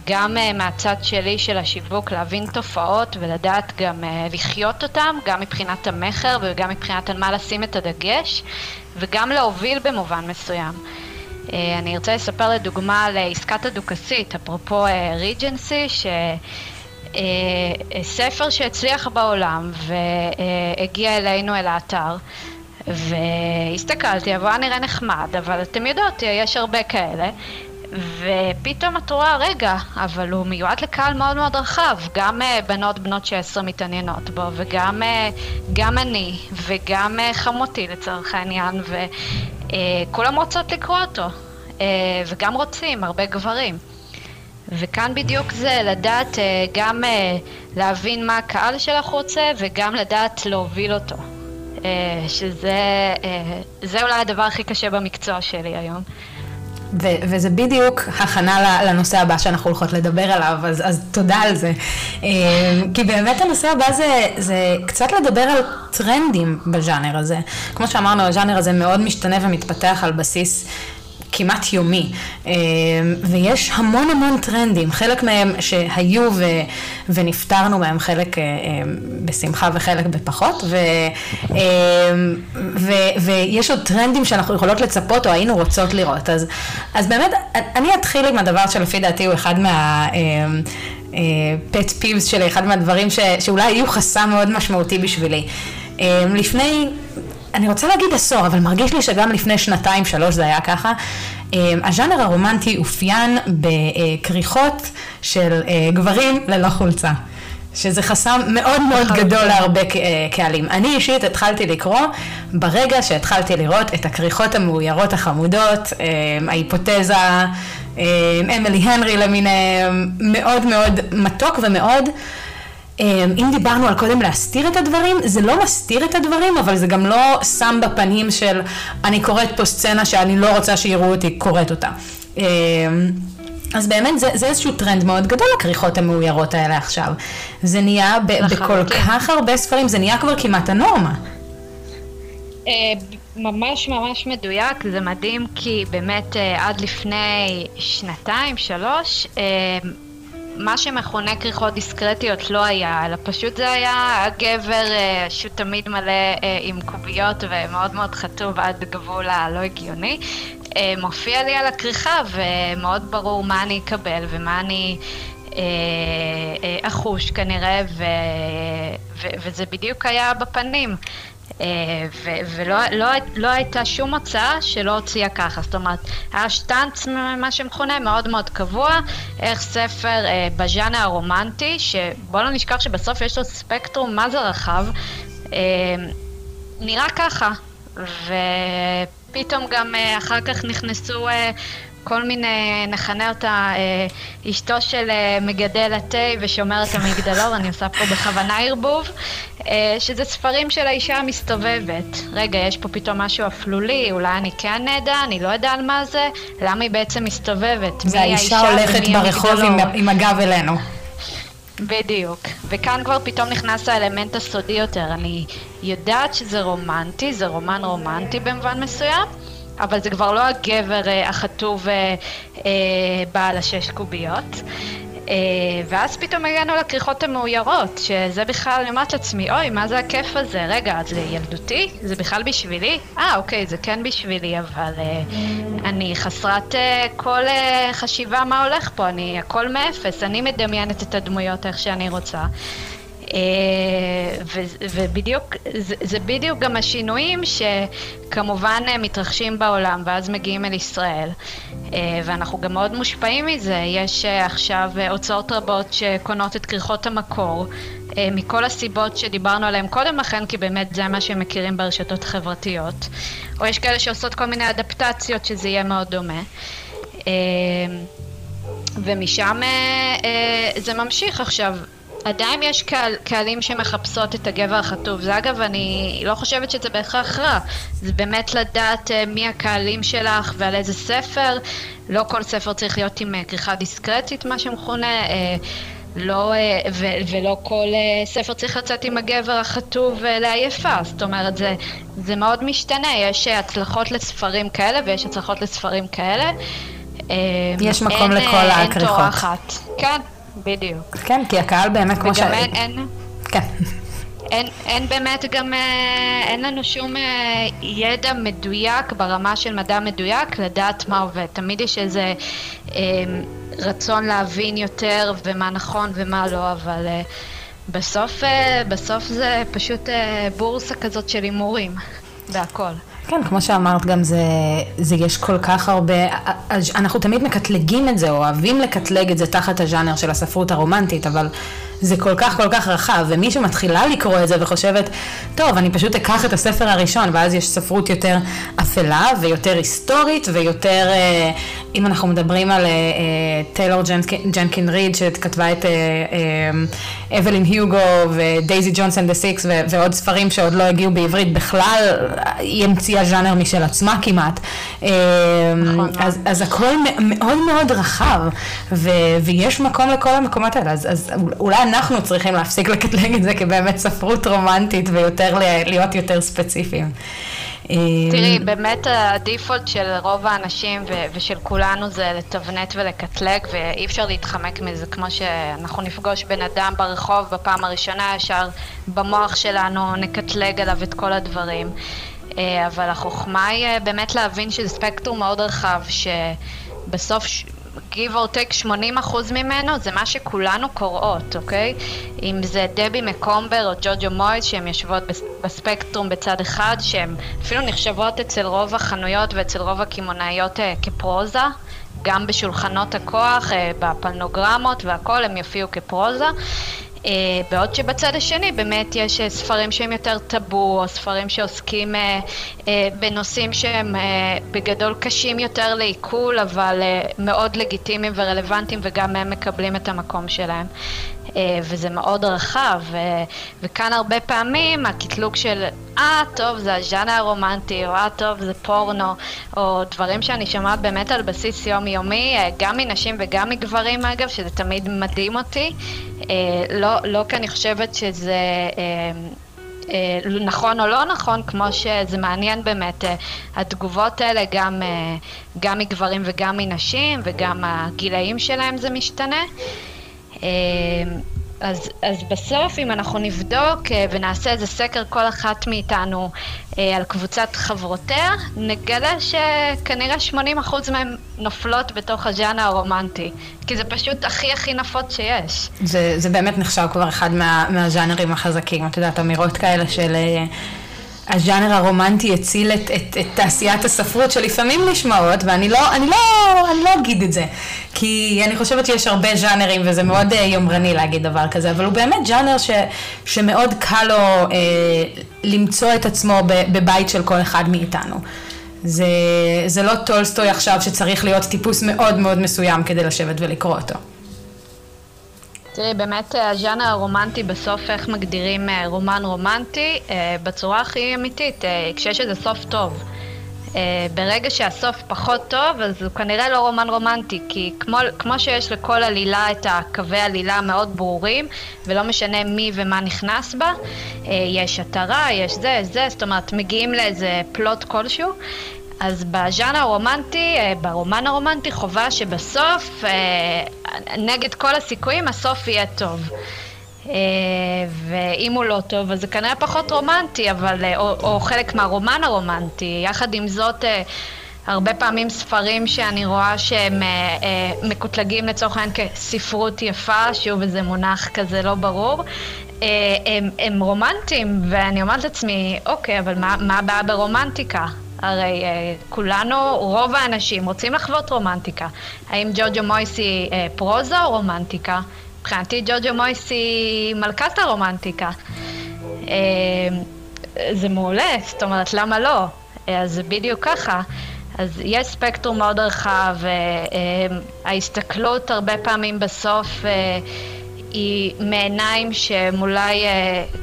[SPEAKER 2] גם uh, מהצד שלי של השיווק להבין תופעות ולדעת גם uh, לחיות אותם, גם מבחינת המכר וגם מבחינת על מה לשים את הדגש, וגם להוביל במובן מסוים. Uh, אני ארצה לספר לדוגמה על עסקת הדוכסית, אפרופו ריג'נסי, שספר uh, שהצליח בעולם והגיע אלינו אל האתר. והסתכלתי, אבל נראה נחמד, אבל אתם יודעות, יש הרבה כאלה. ופתאום את רואה, רגע, אבל הוא מיועד לקהל מאוד מאוד רחב, גם uh, בנות בנות 16 מתעניינות בו, וגם uh, אני, וגם uh, חמותי לצורך העניין, וכולם רוצות לקרוא אותו, וגם רוצים, הרבה גברים. וכאן בדיוק זה, לדעת גם להבין מה הקהל שלך רוצה, וגם לדעת להוביל אותו. שזה אולי הדבר הכי קשה במקצוע שלי היום.
[SPEAKER 1] ו- וזה בדיוק הכנה לנושא הבא שאנחנו הולכות לדבר עליו, אז, אז תודה על זה. אה, כי באמת הנושא הבא זה, זה קצת לדבר על טרנדים בז'אנר הזה. כמו שאמרנו, הז'אנר הזה מאוד משתנה ומתפתח על בסיס כמעט יומי, אה, ויש המון המון טרנדים, חלק מהם שהיו ו, ונפטרנו מהם, חלק אה, אה, בשמחה וחלק בפחות, ו, ו, ויש עוד טרנדים שאנחנו יכולות לצפות או היינו רוצות לראות, אז, אז באמת, אני אתחיל עם הדבר שלפי דעתי הוא אחד מה... פט פיבס שלי, אחד מהדברים ש, שאולי יהיו חסם מאוד משמעותי בשבילי. לפני אני רוצה להגיד עשור, אבל מרגיש לי שגם לפני שנתיים, שלוש זה היה ככה. אמ, הז'אנר הרומנטי אופיין בכריכות של אה, גברים ללא חולצה. שזה חסם מאוד מאוד גדול להרבה אה, קהלים. אני אישית התחלתי לקרוא ברגע שהתחלתי לראות את הכריכות המאוירות החמודות, אמ, ההיפותזה, אמ, אמילי הנרי למיניהם, מאוד מאוד מתוק ומאוד אם דיברנו על קודם להסתיר את הדברים, זה לא מסתיר את הדברים, אבל זה גם לא שם בפנים של אני קוראת פה סצנה שאני לא רוצה שיראו אותי קוראת אותה. אמ, אז באמת זה, זה איזשהו טרנד מאוד גדול, הכריכות המאוירות האלה עכשיו. זה נהיה ב- בכל כן. כך הרבה ספרים, זה נהיה כבר כמעט הנורמה.
[SPEAKER 2] אה, ממש ממש מדויק, זה מדהים כי באמת אה, עד לפני שנתיים, שלוש, אה, מה שמכונה כריכות דיסקרטיות לא היה, אלא פשוט זה היה הגבר אה, שהוא תמיד מלא אה, עם קוביות ומאוד מאוד חטוב עד גבול הלא הגיוני. אה, מופיע לי על הכריכה ומאוד ברור מה אני אקבל ומה אני אחוש כנראה, ו, ו, וזה בדיוק היה בפנים. אה, ולא לא, לא הייתה שום הוצאה שלא הוציאה ככה, זאת אומרת, היה שטאנץ, מה שמכונה, מאוד מאוד קבוע, איך ספר אה, בז'אנר הרומנטי, שבוא לא נשכח שבסוף יש לו ספקטרום מה זה רחב, אה, נראה ככה, ופתאום גם אה, אחר כך נכנסו אה, כל מיני, נכנה אותה אה, אשתו של אה, מגדל התה ושומרת המגדלור, אני עושה פה בכוונה ערבוב, אה, שזה ספרים של האישה המסתובבת. רגע, יש פה פתאום משהו אפלולי, אולי אני כן אדע, אני לא יודע על מה זה, למה היא בעצם מסתובבת?
[SPEAKER 1] זה האישה הולכת ברחוב עם, עם הגב אלינו.
[SPEAKER 2] בדיוק. וכאן כבר פתאום נכנס האלמנט הסודי יותר. אני יודעת שזה רומנטי, זה רומן רומנטי במובן מסוים, אבל זה כבר לא הגבר אה, החטוב אה, אה, בעל השש קוביות. ואז פתאום הגענו לכריכות המאוירות, שזה בכלל, אני אומרת לעצמי, אוי, מה זה הכיף הזה? רגע, זה ילדותי? זה בכלל בשבילי? אה, אוקיי, זה כן בשבילי, אבל אני חסרת כל חשיבה מה הולך פה, אני הכל מאפס, אני מדמיינת את הדמויות איך שאני רוצה. ובדיוק, זה, זה בדיוק גם השינויים שכמובן מתרחשים בעולם ואז מגיעים אל ישראל. ואנחנו גם מאוד מושפעים מזה, יש עכשיו הוצאות רבות שקונות את כריכות המקור, מכל הסיבות שדיברנו עליהן קודם לכן, כי באמת זה מה שהם מכירים ברשתות החברתיות. או יש כאלה שעושות כל מיני אדפטציות שזה יהיה מאוד דומה. ומשם זה ממשיך עכשיו. עדיין יש קהל, קהלים שמחפשות את הגבר החטוב. זה אגב, אני לא חושבת שזה בהכרח רע. זה באמת לדעת uh, מי הקהלים שלך ועל איזה ספר. לא כל ספר צריך להיות עם uh, כריכה דיסקרטית, מה שמכונה. Uh, לא, ו- ולא כל ספר צריך לצאת עם הגבר החטוב לעייפה, זאת אומרת זה, זה מאוד משתנה, יש הצלחות לספרים כאלה ויש הצלחות לספרים כאלה.
[SPEAKER 1] יש מקום אין, לכל הכריכות. אין תורה אחת,
[SPEAKER 2] כן, בדיוק.
[SPEAKER 1] כן, כי הקהל באמת כמו ש...
[SPEAKER 2] וגם אין... אין...
[SPEAKER 1] כן.
[SPEAKER 2] אין, אין באמת גם, אה, אין לנו שום אה, ידע מדויק ברמה של מדע מדויק לדעת מה עובד. תמיד יש איזה אה, רצון להבין יותר ומה נכון ומה לא, אבל אה, בסוף, אה, בסוף זה פשוט אה, בורסה כזאת של הימורים, בהכל.
[SPEAKER 1] כן, כמו שאמרת, גם זה, זה יש כל כך הרבה, אנחנו תמיד מקטלגים את זה, או אוהבים לקטלג את זה תחת הז'אנר של הספרות הרומנטית, אבל זה כל כך כל כך רחב, ומי שמתחילה לקרוא את זה וחושבת, טוב, אני פשוט אקח את הספר הראשון, ואז יש ספרות יותר אפלה ויותר היסטורית ויותר, אה, אם אנחנו מדברים על אה, אה, טיילור ג'נקין ריד, שכתבה את אוולין הוגו ו Daisy Jones and The Six ועוד ספרים שעוד לא הגיעו בעברית בכלל, היא המציאה ז'אנר משל עצמה כמעט. נכון. אז, אז הכל מאוד מאוד רחב, ו, ויש מקום לכל המקומות האלה, אז, אז אולי אנחנו צריכים להפסיק לקטלג את זה כבאמת ספרות רומנטית ויותר להיות יותר ספציפיים.
[SPEAKER 2] תראי, באמת הדיפולט של רוב האנשים ו- ושל כולנו זה לתבנת ולקטלג ואי אפשר להתחמק מזה כמו שאנחנו נפגוש בן אדם ברחוב בפעם הראשונה ישר במוח שלנו נקטלג עליו את כל הדברים אה, אבל החוכמה היא אה, באמת להבין שזה ספקטרום מאוד רחב שבסוף give or take 80% ממנו זה מה שכולנו קוראות, אוקיי? אם זה דבי מקומבר או ג'וג'ו מויז שהן יושבות בספקטרום בצד אחד, שהן אפילו נחשבות אצל רוב החנויות ואצל רוב הקמעונאיות אה, כפרוזה, גם בשולחנות הכוח, אה, בפלנוגרמות והכל, הם יופיעו כפרוזה. Uh, בעוד שבצד השני באמת יש uh, ספרים שהם יותר טאבו, או ספרים שעוסקים uh, בנושאים שהם בגדול קשים יותר לעיכול, אבל מאוד לגיטימיים ורלוונטיים, וגם הם מקבלים את המקום שלהם. אה, וזה מאוד רחב, וכאן הרבה פעמים הקטלוג של אה טוב זה הז'אנר הרומנטי, או אה טוב זה פורנו, או דברים שאני שומעת באמת על בסיס יומיומי, אה, גם מנשים וגם מגברים אגב, שזה תמיד מדהים אותי, אה, לא, לא כי אני חושבת שזה... נכון או לא נכון, כמו שזה מעניין באמת, התגובות האלה גם, גם מגברים וגם מנשים, וגם הגילאים שלהם זה משתנה. אז, אז בסוף אם אנחנו נבדוק אה, ונעשה איזה סקר כל אחת מאיתנו אה, על קבוצת חברותיה, נגלה שכנראה 80% מהן נופלות בתוך הז'אנר הרומנטי, כי זה פשוט הכי הכי נפוץ שיש.
[SPEAKER 1] זה, זה באמת נחשב כבר אחד מה, מהז'אנרים החזקים, את יודעת, אמירות כאלה של... הז'אנר הרומנטי הציל את, את, את תעשיית הספרות שלפעמים נשמעות, ואני לא, אני לא, אני לא אגיד את זה, כי אני חושבת שיש הרבה ז'אנרים וזה מאוד uh, יומרני להגיד דבר כזה, אבל הוא באמת ז'אנר ש, שמאוד קל לו uh, למצוא את עצמו בבית של כל אחד מאיתנו. זה, זה לא טולסטוי עכשיו שצריך להיות טיפוס מאוד מאוד מסוים כדי לשבת ולקרוא אותו.
[SPEAKER 2] תראי, באמת אה, הז'אנר הרומנטי בסוף, איך מגדירים אה, רומן רומנטי? אה, בצורה הכי אמיתית, כשיש איזה סוף טוב. ברגע שהסוף פחות טוב, אז הוא כנראה לא רומן רומנטי, כי כמו, כמו שיש לכל עלילה את הקווי עלילה המאוד ברורים, ולא משנה מי ומה נכנס בה, יש התרה, יש זה, זה, זאת אומרת, מגיעים לאיזה פלוט כלשהו, אז בז'אנר הרומנטי, אה, ברומן הרומנטי, חובה שבסוף, אה, נגד כל הסיכויים, הסוף יהיה טוב. אה, ואם הוא לא טוב, אז זה כנראה פחות רומנטי, אבל, או, או חלק מהרומן הרומנטי. יחד עם זאת, הרבה פעמים ספרים שאני רואה שהם מקוטלגים לצורך העניין כספרות יפה, שוב איזה מונח כזה לא ברור, הם, הם רומנטיים, ואני אומרת לעצמי, אוקיי, אבל מה, הבעיה ברומנטיקה? הרי uh, כולנו, רוב האנשים רוצים לחוות רומנטיקה. האם ג'וג'ו מויסי uh, פרוזה או רומנטיקה? מבחינתי ג'וג'ו מויסי מלכת הרומנטיקה. Uh, זה מעולה, זאת אומרת, למה לא? אז זה בדיוק ככה. אז יש ספקטרום מאוד רחב, ההסתכלות הרבה פעמים בסוף היא מעיניים שהן אולי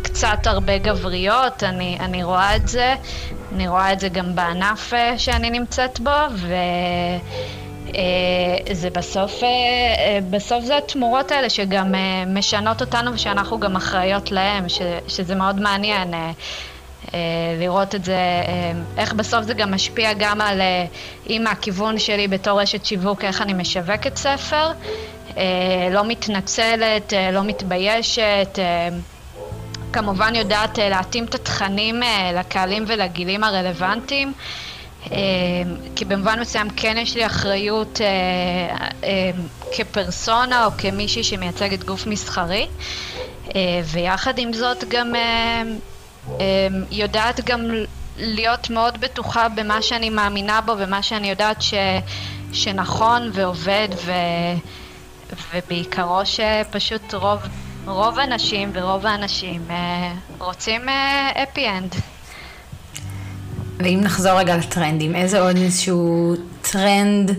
[SPEAKER 2] קצת הרבה גבריות, אני, אני רואה את זה, אני רואה את זה גם בענף אה, שאני נמצאת בו, וזה אה, בסוף, אה, בסוף זה התמורות האלה שגם משנות אותנו ושאנחנו גם אחראיות להם, שזה מאוד מעניין. לראות את זה, איך בסוף זה גם משפיע גם על, אם הכיוון שלי בתור רשת שיווק, איך אני משווקת ספר, לא מתנצלת, לא מתביישת, כמובן יודעת אה, להתאים את התכנים אה, לקהלים ולגילים הרלוונטיים. אה, כי במובן מסוים כן יש לי אחריות כפרסונה או כמישהי שמייצגת גוף מסחרי ויחד עם זאת גם יודעת גם להיות מאוד בטוחה במה שאני מאמינה בו ומה שאני יודעת ש, שנכון ועובד ו, ובעיקרו שפשוט רוב רוב הנשים ורוב האנשים אה, רוצים happy אה, end.
[SPEAKER 1] ואם נחזור רגע לטרנדים, איזה עוד איזשהו טרנד,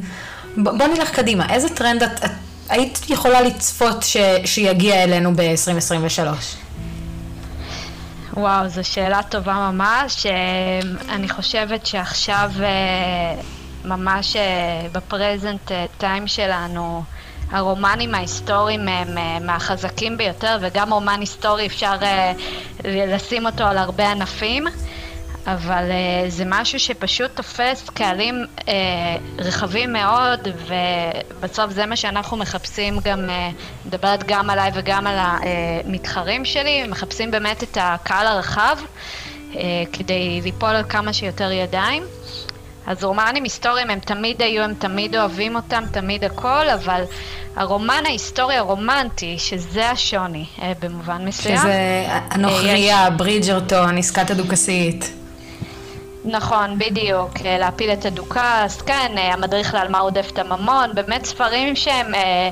[SPEAKER 1] ב, בוא נלך קדימה, איזה טרנד את, את היית יכולה לצפות ש, שיגיע אלינו ב-2023?
[SPEAKER 2] וואו, זו שאלה טובה ממש. אה, אני חושבת שעכשיו ממש ב present time שלנו, הרומנים ההיסטוריים הם אה, מהחזקים ביותר, וגם רומן היסטורי אפשר אה, לשים אותו על הרבה ענפים. אבל uh, זה משהו שפשוט תופס קהלים רחבים מאוד, ובסוף זה מה שאנחנו מחפשים גם, מדברת גם עליי וגם על המתחרים שלי, מחפשים באמת את הקהל הרחב כדי ליפול על כמה שיותר ידיים. אז רומנים היסטוריים הם תמיד היו, הם תמיד אוהבים אותם, תמיד הכל, אבל הרומן ההיסטורי הרומנטי, שזה השוני אה, במובן מסוים.
[SPEAKER 1] שזה הנוכריה, יש... ברידג'רטון, עסקת הדוכסית.
[SPEAKER 2] נכון, בדיוק, אה, להפיל את הדוכס, כן, אה, המדריך לעלמה רודף את הממון, באמת ספרים שהם... אה, אה,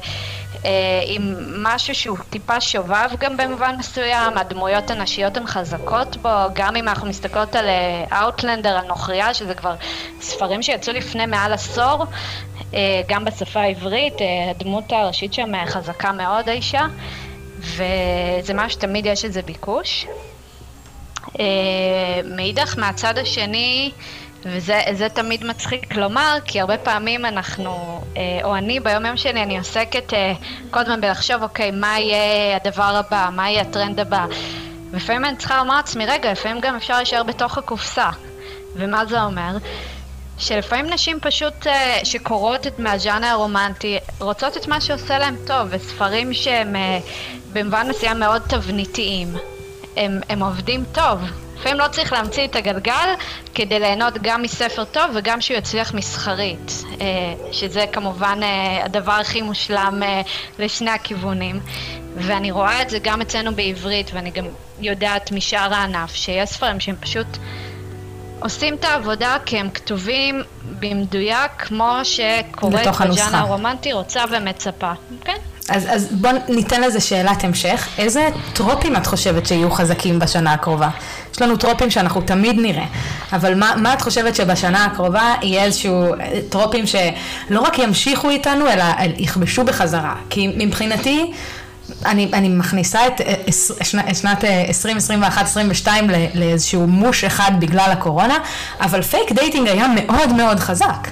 [SPEAKER 2] עם משהו שהוא טיפה שובב גם במובן מסוים, הדמויות הנשיות הן חזקות בו, גם אם אנחנו מסתכלות על אאוטלנדר, על נוכריה, שזה כבר ספרים שיצאו לפני מעל עשור, אה, גם בשפה העברית, אה, הדמות הראשית שם חזקה מאוד האישה, וזה משהו שתמיד יש איזה ביקוש. מאידך, מהצד השני, וזה תמיד מצחיק לומר, כי הרבה פעמים אנחנו, אה, או אני ביום יום שלי, אני עוסקת אה, כל הזמן בלחשוב, אוקיי, מה יהיה הדבר הבא, מה יהיה הטרנד הבא. לפעמים אני צריכה לומר לעצמי, רגע, לפעמים גם אפשר להישאר בתוך הקופסה. ומה זה אומר? שלפעמים נשים פשוט אה, שקוראות את מהז'אנר הרומנטי רוצות את מה שעושה להם טוב, וספרים שהם במובן מסוים מאוד תבניתיים. הם, הם עובדים טוב, לפעמים לא צריך להמציא את הגלגל כדי ליהנות גם מספר טוב וגם שהוא יצליח מסחרית, אה, שזה כמובן אה, הדבר הכי מושלם אה, לשני הכיוונים. ואני רואה את זה גם אצלנו בעברית, ואני גם יודעת משאר הענף, שיש ספרים שהם פשוט עושים את העבודה כי הם כתובים במדויק כמו שקוראת בז'אנר הרומנטי רוצה ומצפה. כן?
[SPEAKER 1] אז, אז בוא ניתן לזה שאלת המשך. איזה טרופים את חושבת שיהיו חזקים בשנה הקרובה? יש לנו טרופים שאנחנו תמיד נראה, אבל מה, מה את חושבת שבשנה הקרובה יהיה איזשהו אה, טרופים שלא רק ימשיכו איתנו, אלא יכבשו בחזרה? כי מבחינתי... אני, אני מכניסה את אה, שנת 2021-2022 אה, לאיזשהו גוש אחד בגלל הקורונה, אבל fake dating היה מאוד מאוד חזק.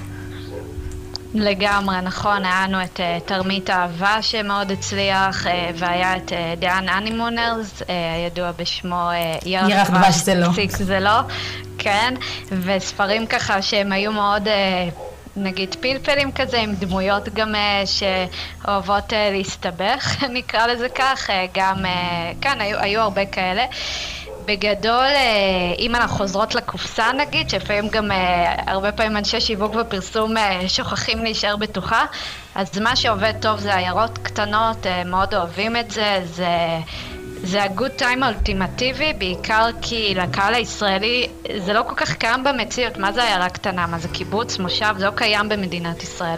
[SPEAKER 2] לגמרי, נכון, היה לנו את uh, תרמית אהבה שמאוד הצליח, uh, והיה את דיאן uh, אנימונרס, הידוע בשמו
[SPEAKER 1] ירח דבש זה לא.
[SPEAKER 2] זה לא, כן, וספרים ככה שהם היו מאוד... נגיד פלפלים כזה, עם דמויות גם שאוהבות להסתבך, [laughs] נקרא לזה כך, גם, כן, היו, היו הרבה כאלה. בגדול, אה, אם אנחנו חוזרות לקופסה נגיד, שלפעמים גם אה, הרבה פעמים אנשי שיווק ופרסום אה, שוכחים להישאר בתוכה, אז מה שעובד טוב זה עיירות קטנות, מאוד אוהבים את זה, זה, זה הגוד טיים האולטימטיבי, בעיקר כי לקהל הישראלי זה לא כל כך קיים במציאות. מה זה עיירה קטנה? מה זה קיבוץ, מושב? זה לא קיים במדינת ישראל.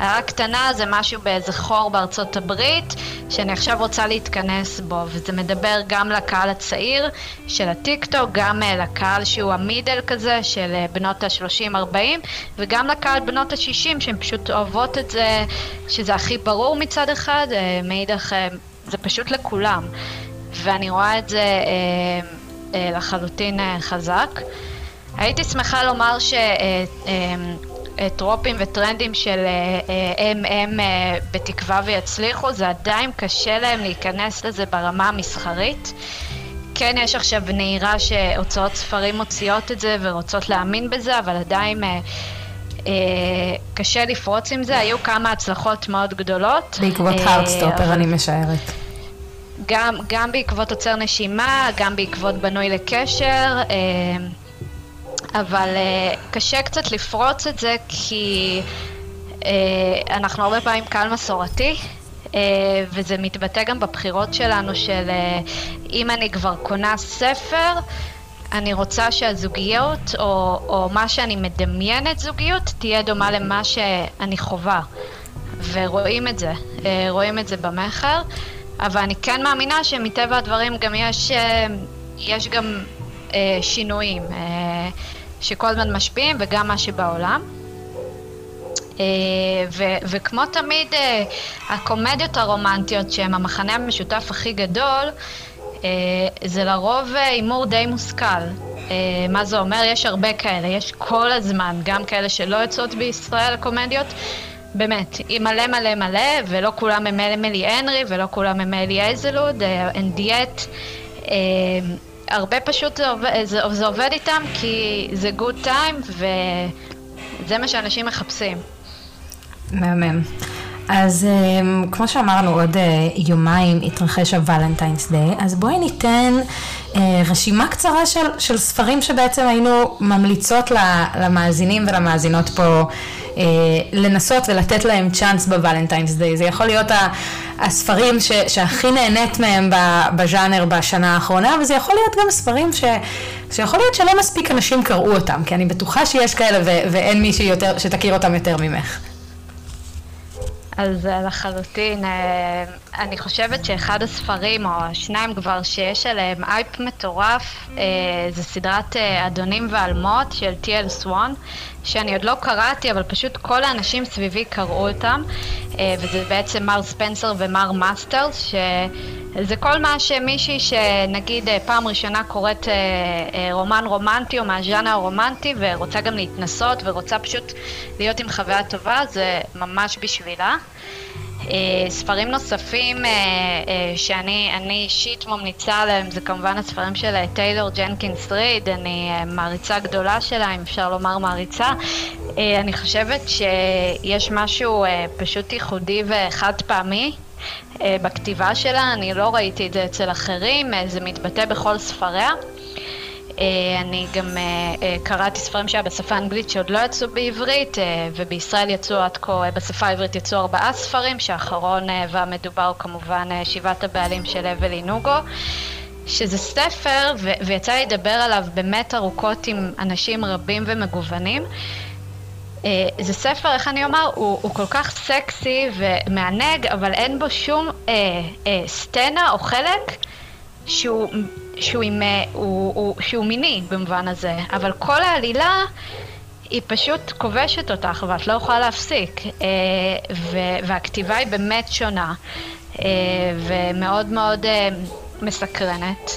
[SPEAKER 2] עיירה קטנה זה משהו באיזה חור בארצות הברית, שאני עכשיו רוצה להתכנס בו, וזה מדבר גם לקהל הצעיר של הטיקטוק, גם uh, לקהל שהוא המידל כזה, של uh, בנות ה-30-40, וגם לקהל בנות ה-60, שהן פשוט אוהבות את זה, שזה הכי ברור מצד אחד, uh, מאידך... זה פשוט לכולם. ואני רואה את זה אה, אה, לחלוטין אה, חזק. הייתי שמחה לומר שטרופים וטרנדים של הם הם בתקווה ויצליחו, זה עדיין קשה להם להיכנס לזה ברמה המסחרית. כן יש עכשיו נהירה שהוצאות ספרים מוציאות את זה ורוצות להאמין בזה, אבל עדיין אה, אה, קשה לפרוץ עם זה. היו כמה הצלחות מאוד גדולות.
[SPEAKER 1] בעקבות אה, אבל... אני משערת.
[SPEAKER 2] גם, גם בעקבות עוצר נשימה, גם בעקבות בנוי לקשר, אה, אבל אה, קשה קצת לפרוץ את זה כי אה, אנחנו הרבה פעמים קהל מסורתי. וזה מתבטא גם בבחירות שלנו של אם אני כבר קונה ספר, אני רוצה שהזוגיות או, או מה שאני מדמיינת זוגיות תהיה דומה למה שאני חווה. ורואים את זה, רואים את זה במכר. אבל אני כן מאמינה שמטבע הדברים גם יש, אה, יש גם אה, שינויים אה, שכל הזמן משפיעים וגם מה שבעולם. ו- וכמו תמיד, הקומדיות הרומנטיות שהן המחנה המשותף הכי גדול, זה לרוב הימור די מושכל. מה זה אומר? יש הרבה כאלה, יש כל הזמן, גם כאלה שלא יוצאות בישראל, קומדיות, באמת, היא מלא מלא מלא, ולא כולם הם אמילי הנרי, ולא כולם הם אלי איזלוד, אין דיאט. אה, הרבה פשוט זה עובד, זה, זה עובד איתם כי זה גוד טיים, וזה מה שאנשים מחפשים.
[SPEAKER 1] מהמם. אז um, כמו שאמרנו, עוד uh, יומיים יתרחש הוולנטיינס דיי, אז בואי ניתן uh, רשימה קצרה של, של ספרים שבעצם היינו ממליצות למאזינים ולמאזינות פה uh, לנסות ולתת להם צ'אנס בוולנטיינס דיי. זה יכול להיות הספרים ש, שהכי נהנית מהם בז'אנר בשנה האחרונה, וזה יכול להיות גם ספרים ש, שיכול להיות שלא מספיק אנשים קראו אותם, כי אני בטוחה שיש כאלה ו, ואין מישהי שתכיר אותם יותר ממך.
[SPEAKER 2] אז לחלוטין, אה, אני חושבת שאחד הספרים, או השניים כבר, שיש עליהם הייפ מטורף, אה, זה סדרת אה, אדונים ועלמות של טי.אל סוואן, שאני עוד לא קראתי, אבל פשוט כל האנשים סביבי קראו אותם, וזה בעצם מר ספנסר ומר מאסטרס, שזה כל מה שמישהי שנגיד פעם ראשונה קוראת רומן רומנטי או מהז'אנר הרומנטי ורוצה גם להתנסות ורוצה פשוט להיות עם חוויה טובה, זה ממש בשבילה. אה, ספרים נוספים אה, אה, שאני אישית ממליצה עליהם זה כמובן הספרים של טיילור ג'נקינס ריד, אני מעריצה גדולה שלה, אם אפשר לומר מעריצה. אני חושבת שיש משהו פשוט ייחודי וחד פעמי בכתיבה שלה, אני לא ראיתי את זה אצל אחרים, זה מתבטא בכל ספריה. אה, אני גם אה, אה, קראתי ספרים שהיה בשפה האנגלית שעוד לא יצאו בעברית, ובישראל יצאו עד כה, בשפה העברית יצאו ארבעה ספרים, שהאחרון והמדובר כמובן שבעת הבעלים של אבלי נוגו. שזה ספר, ו- ויצא לי לדבר עליו באמת ארוכות עם אנשים רבים ומגוונים. זה ספר, איך אני אומר, הוא, הוא כל כך סקסי ומענג, אבל אין בו שום אה, אה, סצנה או חלק שהוא שהוא, עם, אה, הוא, הוא, שהוא מיני במובן הזה, אבל כל העלילה היא פשוט כובשת אותך ואת לא יכולה להפסיק, אה, ו, והכתיבה היא באמת שונה אה, ומאוד מאוד מסקרנת,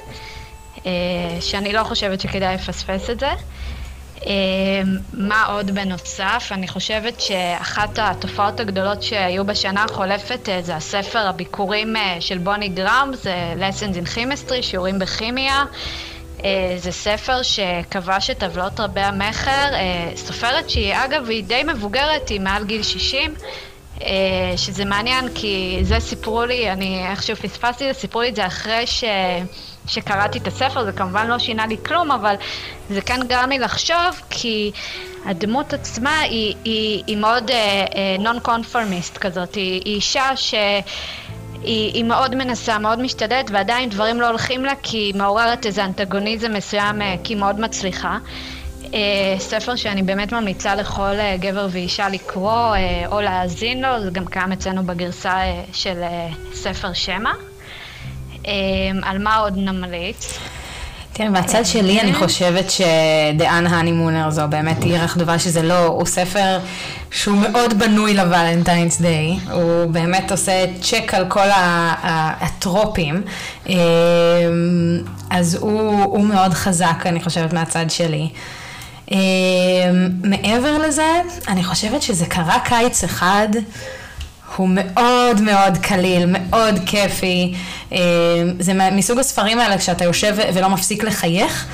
[SPEAKER 2] שאני לא חושבת שכדאי לפספס את זה. אמ, מה עוד בנוסף? אני חושבת שאחת התופעות הגדולות שהיו בשנה החולפת אה, זה הספר הביקורים אה, של בוני גראם, זה Lessons in Chemistry, שיעורים בכימיה. אה, זה ספר שכבש את עוולות רבי המכר, סופרת שהיא אגב היא די מבוגרת, היא מעל גיל 60, שזה מעניין כי זה סיפרו לי, אני איכשהו פספסתי סיפרו לי את זה אחרי ש... שקראתי את הספר, זה כמובן לא שינה לי כלום, אבל זה כן גרם לי לחשוב, כי הדמות עצמה היא, היא, היא מאוד נון uh, קונפורמיסט uh, כזאת, היא, היא אישה ש... היא, היא, מאוד מנסה, מאוד משתדלת, ועדיין דברים לא הולכים לה כי היא מעוררת איזה אנטגוניזם מסוים, אה, כי היא מאוד מצליחה. אה, ספר שאני באמת ממליצה לכל אה, גבר ואישה לקרוא או להאזין לו, זה גם קיים אצלנו בגרסה של ספר שמע. על מה עוד נמליץ?
[SPEAKER 1] כן, מהצד שלי אני חושבת שדאן הנימונר זו באמת עיר הכתובה שזה לא, הוא ספר שהוא מאוד בנוי לוולנטיינס דיי, הוא באמת עושה צ'ק על כל הטרופים, אמ, אז הוא, הוא מאוד חזק אני חושבת מהצד שלי. אמ, מעבר לזה, אני חושבת שזה קרה קיץ אחד. הוא מאוד מאוד קליל, מאוד כיפי. אה, זה מסוג הספרים האלה כשאתה יושב ולא מפסיק לחייך.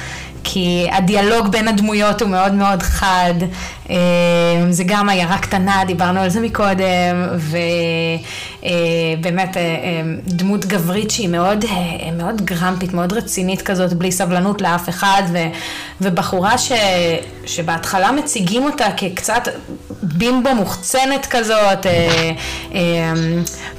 [SPEAKER 1] כי הדיאלוג בין הדמויות הוא מאוד מאוד חד, אה, זה גם עיירה קטנה, דיברנו על זה מקודם, ובאמת אה, דמות גברית שהיא מאוד, מאוד גרמפית, מאוד רצינית כזאת, בלי סבלנות לאף אחד, ובחורה ש, שבהתחלה מציגים אותה כקצת בימבו מוחצנת כזאת, אה, אה,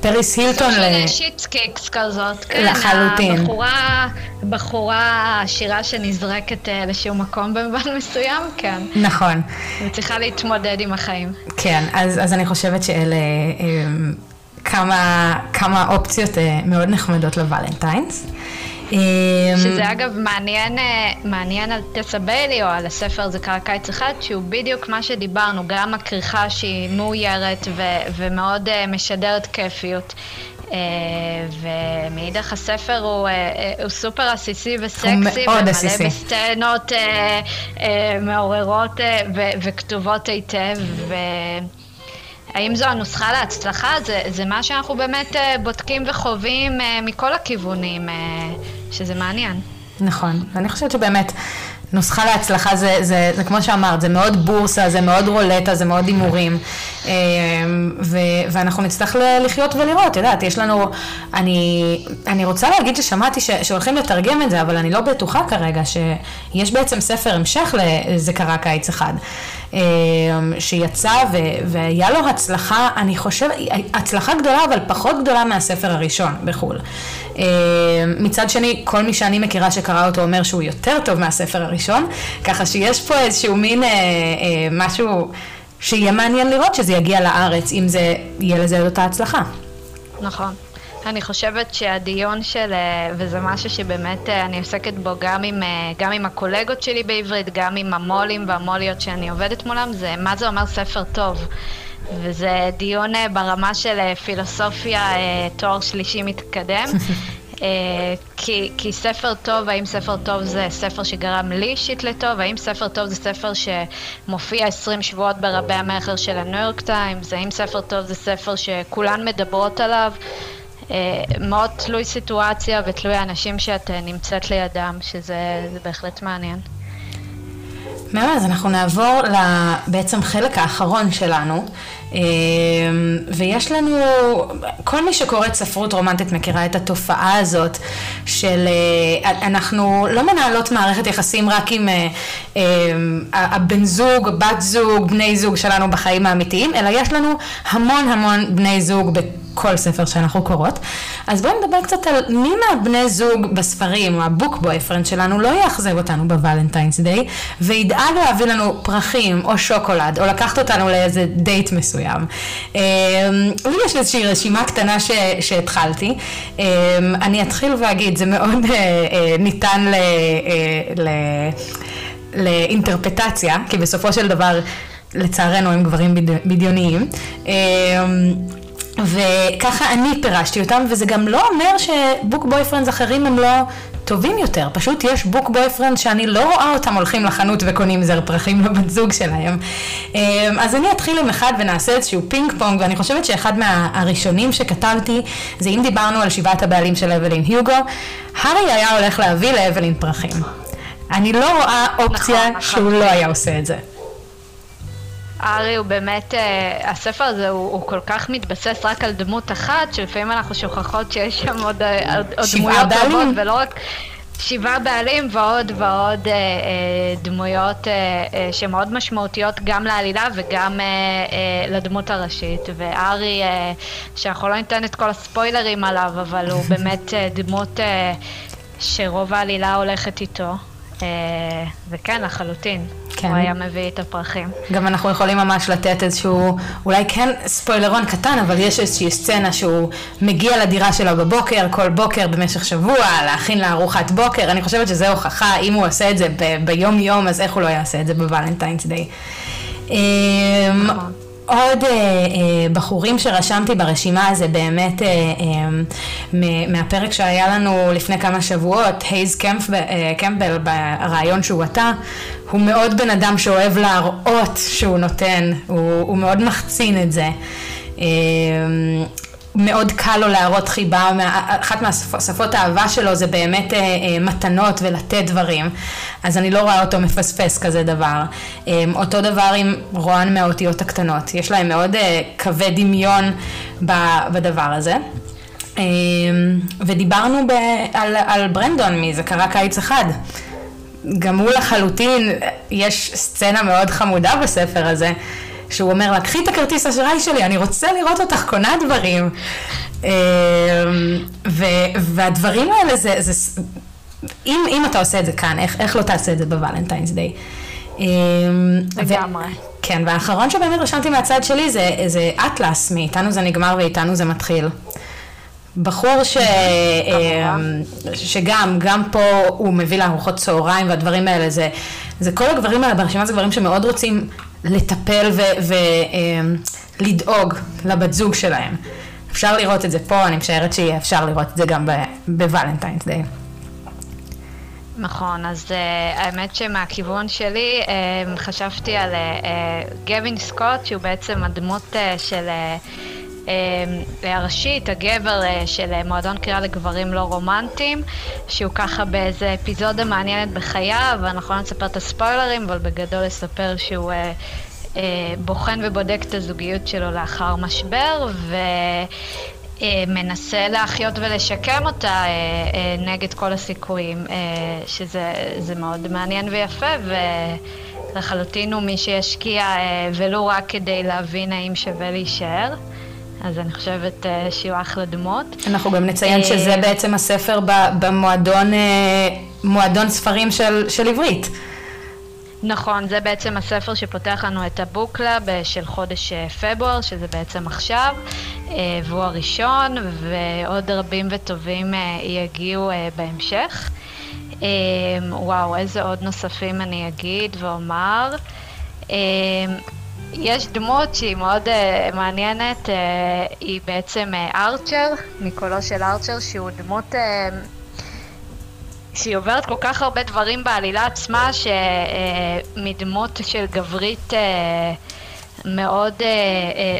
[SPEAKER 1] פריס הילטון.
[SPEAKER 2] סוג של Schitt's Creek כזאת, כן.
[SPEAKER 1] לחלוטין.
[SPEAKER 2] הבחורה, בחורה עשירה שנזרקת אה, לאיזשהו מקום במובן מסוים, כן.
[SPEAKER 1] נכון.
[SPEAKER 2] וצריכה להתמודד עם החיים.
[SPEAKER 1] כן, אז, אז אני חושבת שאלה כמה, כמה אופציות מאוד נחמדות לוולנטיינס.
[SPEAKER 2] אמ, שזה אגב מעניין, אה, מעניין על טסה ביילי או על הספר זה קרה קיץ אחד, שהוא בדיוק מה שדיברנו, גם הכריכה שהיא מאוירת ו- ומאוד uh, משדרת כיפיות. Uh, ומאידך הספר הוא, הוא סופר עסיסי וסקסי,
[SPEAKER 1] ומלא עסיסי.
[SPEAKER 2] בסצנות uh, uh, מעוררות ו- וכתובות היטב. ו- האם זו הנוסחה להצלחה? זה, זה מה שאנחנו באמת uh, בודקים וחווים uh, מכל הכיוונים, uh, שזה מעניין.
[SPEAKER 1] נכון, ואני חושבת שבאמת נוסחה להצלחה זה, זה, זה כמו שאמרת, זה מאוד בורסה, זה מאוד רולטה, זה מאוד הימורים. ו, ואנחנו נצטרך לחיות ולראות, את יודעת, יש לנו, אני, אני רוצה להגיד ששמעתי ש, שהולכים לתרגם את זה, אבל אני לא בטוחה כרגע שיש בעצם ספר המשך ל"זה קרה קיץ אחד". אמ, שיצא ו- והיה לו הצלחה, אני חושבת, הצלחה גדולה אבל פחות גדולה מהספר הראשון בחו"ל. אמ, מצד שני, כל מי שאני מכירה שקרא אותו אומר שהוא יותר טוב מהספר הראשון, ככה שיש פה איזשהו מין אה, אה, משהו שיהיה מעניין לראות שזה יגיע לארץ, אם זה יהיה לזה אותה הצלחה.
[SPEAKER 2] נכון. אני חושבת שהדיון של, אה, וזה משהו שבאמת אה, אני עוסקת בו גם עם, אה, גם עם הקולגות שלי בעברית, גם עם המו"לים והמו"ליות שאני עובדת מולם, זה מה זה אומר ספר טוב. וזה דיון ברמה של פילוסופיה, תואר שלישי מתקדם. [laughs] כי, כי ספר טוב, האם ספר טוב זה ספר שגרם לי אישית לטוב? האם ספר טוב זה ספר שמופיע 20 שבועות ברבי המכר של הניו יורק טיימס? האם ספר טוב זה ספר שכולן מדברות עליו? אה, מאוד תלוי סיטואציה ותלוי האנשים שאת אה, נמצאת לידם, שזה בהחלט מעניין.
[SPEAKER 1] מאוד, אז אנחנו נעבור לבעצם חלק האחרון שלנו, אה, ויש לנו, כל מי שקוראת ספרות רומנטית מכירה את התופעה הזאת של אנחנו לא מנהלות מערכת יחסים רק עם הבן זוג, בת זוג, בני זוג שלנו בחיים האמיתיים, אלא יש לנו המון המון בני זוג כל ספר שאנחנו קוראות. אז בואי נדבר קצת על מי מהבני זוג בספרים, או ה book boyfriend שלנו, לא יאכזב אותנו ב Valentine's Day, וידאג להביא לנו פרחים, או שוקולד, או לקחת אותנו לאיזה דייט מסוים. לי אמ, יש איזושהי רשימה קטנה ש, שהתחלתי. אמ, אני אתחיל ואגיד, זה מאוד אה, אה, ניתן ל... אה, ל לאינטרפרטציה, כי בסופו של דבר, לצערנו הם גברים בדיוניים. וככה אני פירשתי אותם, וזה גם לא אומר ש book boyfriends אחרים הם לא טובים יותר, פשוט יש book boyfriend שאני לא רואה אותם הולכים לחנות וקונים זר פרחים לבת זוג שלהם. אמ, אז אני אתחיל עם אחד ונעשה איזשהו פינג פונג, ואני חושבת שאחד מהראשונים שכתבתי, זה אם דיברנו על שבעת הבעלים של אבלין הוגו, הארי היה הולך להביא לאבלין פרחים. אני לא רואה אופציה נכון, נכון. שהוא לא היה עושה את זה.
[SPEAKER 2] ארי הוא באמת, uh, הספר הזה הוא, הוא כל כך מתבסס רק על דמות אחת, שלפעמים אנחנו שוכחות שיש שם עוד, uh, עוד דמויות טובות, ולא רק... שבעה בעלים ועוד ועוד אה, אה, דמויות אה, אה, שמאוד משמעותיות גם לעלילה וגם אה, אה, לדמות הראשית. וארי, אה, שאנחנו לא ניתן את כל הספוילרים עליו, אבל הוא [laughs] באמת אה, דמות אה, שרוב העלילה הולכת איתו. אה, וכן, לחלוטין.
[SPEAKER 1] כן.
[SPEAKER 2] הוא היה מביא את הפרחים.
[SPEAKER 1] גם אנחנו יכולים ממש לתת איזשהו, אולי כן ספוילרון קטן, אבל יש איזושהי סצנה שהוא מגיע לדירה שלו בבוקר, כל בוקר במשך שבוע, להכין לה ארוחת בוקר. אני חושבת שזה הוכחה, אם הוא עושה את זה ב- ביום יום, אז איך הוא לא יעשה את זה בוולנטיינס דיי.
[SPEAKER 2] נכון.
[SPEAKER 1] עוד אה, אה, בחורים שרשמתי ברשימה זה באמת אה, אה, מהפרק שהיה לנו לפני כמה שבועות, הייז קמפ, אה, קמפבל ברעיון שהוא עתה, הוא מאוד בן אדם שאוהב להראות שהוא נותן, הוא, הוא מאוד מחצין את זה. אה, מאוד קל לו להראות חיבה, אחת מהשפות האהבה שלו זה באמת אה, אה, מתנות ולתת דברים, אז אני לא רואה אותו מפספס כזה דבר. אה, אותו דבר עם רוען מהאותיות הקטנות, יש להם מאוד אה, קווי דמיון ב- בדבר הזה. אה, ודיברנו ב- על, על ברנדון מ"זה קרה קיץ אחד". גם הוא לחלוטין, יש סצנה מאוד חמודה בספר הזה, שהוא אומר לה, קחי את הכרטיס אשראי שלי, אני רוצה לראות אותך קונה דברים. אמ, ו, והדברים האלה זה, זה אם, אם אתה עושה את זה כאן, איך, איך לא תעשה את זה בוולנטיינס דיי? אמ,
[SPEAKER 2] לגמרי.
[SPEAKER 1] כן, והאחרון שבאמת רשמתי מהצד שלי זה, זה אטלס, מאיתנו זה נגמר ואיתנו זה מתחיל. בחור ש... אמ, שגם, גם פה הוא מביא לארוחות צהריים והדברים האלה, זה, זה כל הגברים האלה ברשימה זה גברים שמאוד רוצים לטפל ולדאוג לבת זוג שלהם. אפשר לראות את זה פה, אני משערת שיהיה אפשר לראות את זה גם בוולנטיינס דיי.
[SPEAKER 2] נכון, אז uh, האמת שמהכיוון שלי uh, חשבתי על uh, גווין סקוט, שהוא בעצם הדמות uh, של uh, uh, הראשית, הגבר uh, של uh, מועדון קריאה לגברים לא רומנטיים, שהוא ככה באיזה אפיזודה מעניינת בחייו, ואנחנו לא נספר את הספוילרים, אבל בגדול לספר שהוא... Uh, בוחן ובודק את הזוגיות שלו לאחר משבר, ו... אה, מנסה להחיות ולשקם אותה אה, אה, נגד כל הסיכויים, שזה מאוד מעניין ויפה, ולחלוטין הוא מי שישקיע ולו רק כדי להבין האם שווה להישאר. אז אני חושבת שהוא אחלה דמות.
[SPEAKER 1] אנחנו גם נציין שזה בעצם הספר במועדון מועדון ספרים של, של עברית.
[SPEAKER 2] נכון, זה בעצם הספר שפותח לנו את ה book club של חודש פברואר, שזה בעצם עכשיו, והוא הראשון, ועוד רבים וטובים יגיעו בהמשך. וואו, איזה עוד נוספים אני אגיד ואומר. יש דמות שהיא מאוד uh, מעניינת, uh, היא בעצם ארצ'ר, uh, מקולו של ארצ'ר, שהוא דמות... Uh, שהיא עוברת כל כך הרבה דברים בעלילה עצמה, שמדמות של גברית מאוד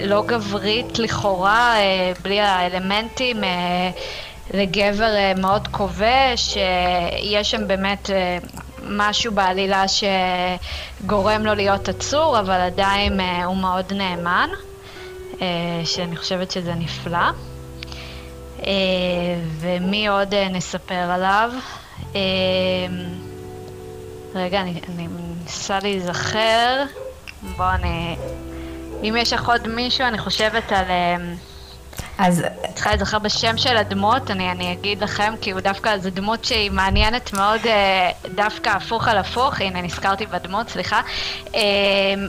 [SPEAKER 2] לא גברית לכאורה, בלי האלמנטים, לגבר מאוד כובש, יש שם באמת משהו בעלילה שגורם לו להיות עצור, אבל עדיין הוא מאוד נאמן, שאני חושבת שזה נפלא. ומי עוד נספר עליו? רגע, אני, אני מנסה להיזכר. בוא, אני... אם יש לך עוד מישהו, אני חושבת על...
[SPEAKER 1] אז...
[SPEAKER 2] צריכה להיזכר בשם של הדמות, אני, אני אגיד לכם, כי הוא דווקא, זו דמות שהיא מעניינת מאוד, דווקא הפוך על הפוך, הנה נזכרתי בדמות, סליחה.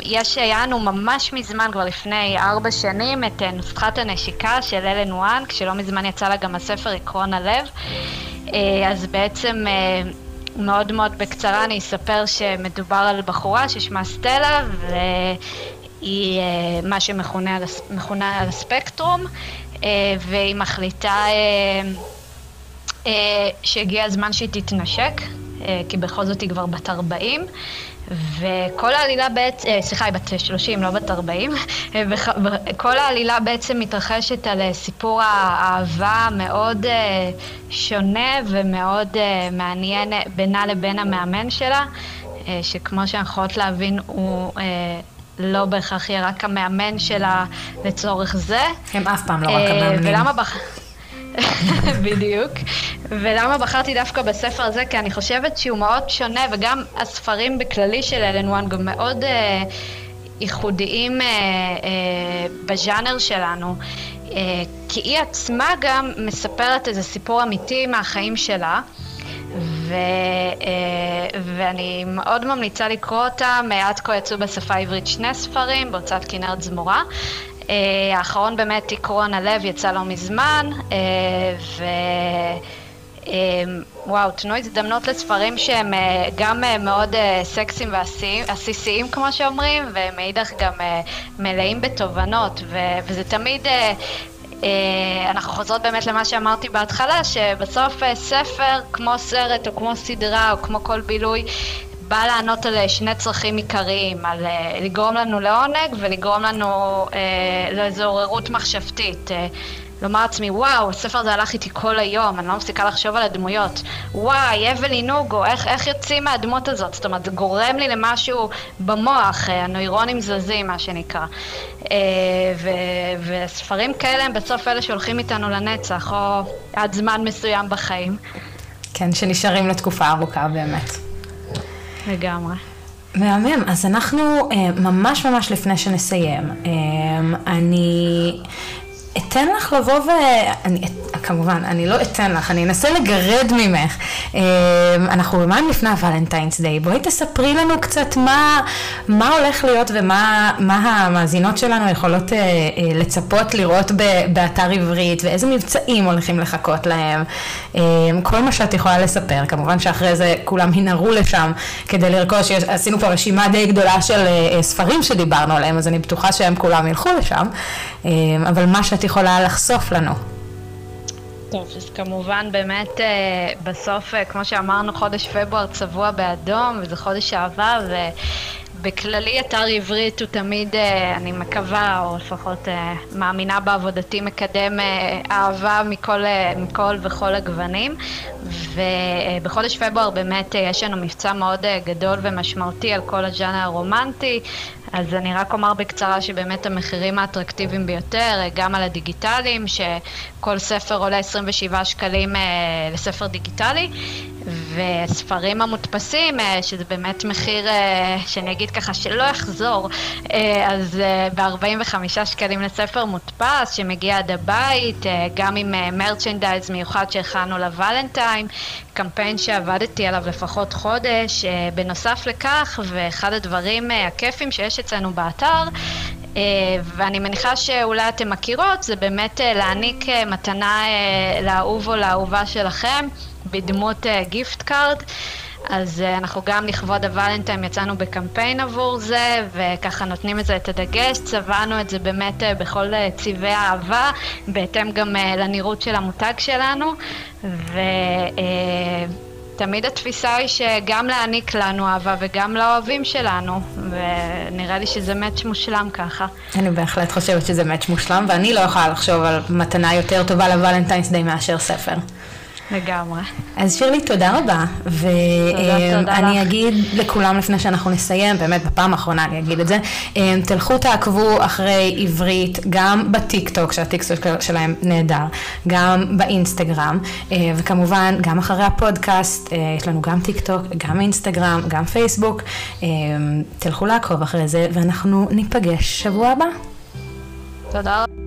[SPEAKER 2] יש, היה לנו ממש מזמן, כבר לפני ארבע שנים, את נוסחת הנשיקה של אלן וואנג, שלא מזמן יצא לה גם הספר עקרון הלב. אז בעצם מאוד מאוד בקצרה אני אספר שמדובר על בחורה ששמה סטלה והיא מה שמכונה על הספקטרום והיא מחליטה שהגיע הזמן שהיא תתנשק כי בכל זאת היא כבר בת 40 וכל העלילה בעצם, סליחה, היא בת 30, לא בת 40, וכל העלילה בעצם מתרחשת על סיפור האהבה מאוד שונה ומאוד מעניין בינה לבין המאמן שלה, שכמו שאנחנו יכולות להבין הוא לא בהכרח יהיה רק המאמן שלה לצורך זה.
[SPEAKER 1] הם אף פעם לא רק המאמנים.
[SPEAKER 2] ולמה בח... [laughs] בדיוק. ולמה בחרתי דווקא בספר הזה? כי אני חושבת שהוא מאוד שונה, וגם הספרים בכללי של אלן וואן גם מאוד אה, ייחודיים אה, אה, בז'אנר שלנו. אה, כי היא עצמה גם מספרת איזה סיפור אמיתי מהחיים שלה. ו, אה, ואני מאוד ממליצה לקרוא אותם, עד כה יצאו בשפה העברית שני ספרים, בהוצאת כנרת זמורה. אה, האחרון באמת, עקרון הלב, יצא לא מזמן, אה, ו... וואו, תנו הזדמנות לספרים שהם גם מאוד סקסיים ועסיסיים, כמו שאומרים, ומאידך גם מלאים בתובנות, וזה תמיד אה, אנחנו חוזרות באמת למה שאמרתי בהתחלה, שבסוף אה, ספר, כמו סרט או כמו סדרה או כמו כל בילוי, בא לענות על אה, שני צרכים עיקריים, על לגרום לנו לעונג ולגרום לנו אה, לאיזו עוררות מחשבתית. אה, לומר לעצמי, וואו, הספר הזה הלך איתי כל היום, אני לא מפסיקה לחשוב על הדמויות. וואי, אבלי נוגו, איך, איך יוצאים מהדמות הזאת? זאת אומרת, זה גורם לי למשהו במוח, אה, הנוירונים זזים, מה שנקרא. אה, ו, וספרים כאלה הם בסוף אלה שהולכים איתנו לנצח, או עד זמן מסוים בחיים.
[SPEAKER 1] כן, שנשארים לתקופה ארוכה באמת.
[SPEAKER 2] לגמרי.
[SPEAKER 1] מהמם, אז אנחנו אה, ממש ממש לפני שנסיים, אני אתן לך לבוא ו... אני, כמובן, אני לא אתן לך, אני אנסה לגרד ממך. אמ, אנחנו יומיים לפני הוולנטיינס דיי, בואי תספרי לנו קצת מה, מה הולך להיות ומה המאזינות שלנו יכולות אה, אה, לצפות לראות באתר עברית, ואיזה מבצעים הולכים לחכות להם. אמ, כל מה שאת יכולה לספר, כמובן שאחרי זה כולם ינהרו לשם כדי לרכוש, עשינו פה רשימה די גדולה של אה, ספרים שדיברנו עליהם, אז אני בטוחה שהם כולם ילכו לשם, אמ, אבל מה שאת יכולה לחשוף לנו.
[SPEAKER 2] טוב, אז כמובן באמת אה, בסוף, אה, כמו שאמרנו, חודש פברואר צבוע באדום, וזה חודש אהבה, ובכללי אתר עברית הוא תמיד, אה, אני מקווה, או לפחות מאמינה בעבודתי, מקדם אהבה מכל, מכל וכל הגוונים. ובחודש פברואר באמת יש לנו מבצע מאוד גדול ומשמעותי על כל הז'אנר הרומנטי. אז אני רק אומר בקצרה שבאמת המחירים האטרקטיביים ביותר, גם על הדיגיטליים, שכל ספר עולה 27 שקלים אה, לספר דיגיטלי, וספרים המודפסים, אה, שזה באמת מחיר אה, שאני אגיד ככה שלא יחזור, אז ב-45 שקלים לספר מודפס, שמגיע עד הבית, גם עם מרצ'נדייז מיוחד שהכנו לוולנטיים, קמפיין שעבדתי עליו לפחות חודש. בנוסף לכך, ואחד הדברים הכיפים שיש אצלנו באתר, ואני מניחה שאולי אתן מכירות, זה באמת להעניק מתנה לאהוב או לאהובה שלכם. בדמות gift אה, card. אז אה, אנחנו גם לכבוד ה Valentine's יצאנו בקמפיין עבור זה, וככה נותנים את זה את הדגש, צבענו את זה באמת אה, בכל צבעי האהבה, בהתאם גם לנראות של המותג שלנו, ותמיד התפיסה היא שגם להעניק לנו אהבה וגם לאוהבים שלנו, ונראה לי שזה match מושלם ככה.
[SPEAKER 1] אני בהחלט חושבת שזה match מושלם, ואני לא יכולה לחשוב על מתנה יותר טובה ל Valentine's Day מאשר ספר.
[SPEAKER 2] לגמרי.
[SPEAKER 1] אז שירלי, תודה רבה. ואני אגיד לכולם לפני שאנחנו נסיים, באמת בפעם האחרונה אני אגיד את זה, אמ, תלכו תעקבו אחרי עברית, גם בטיקטוק, שהטיקטוק שלהם נהדר, גם באינסטגרם, אה, וכמובן גם אחרי הפודקאסט, אה, יש לנו גם טיקטוק, גם אינסטגרם, גם פייסבוק. תלכו לעקוב אחרי זה, ואנחנו ניפגש שבוע הבא.
[SPEAKER 2] תודה רבה.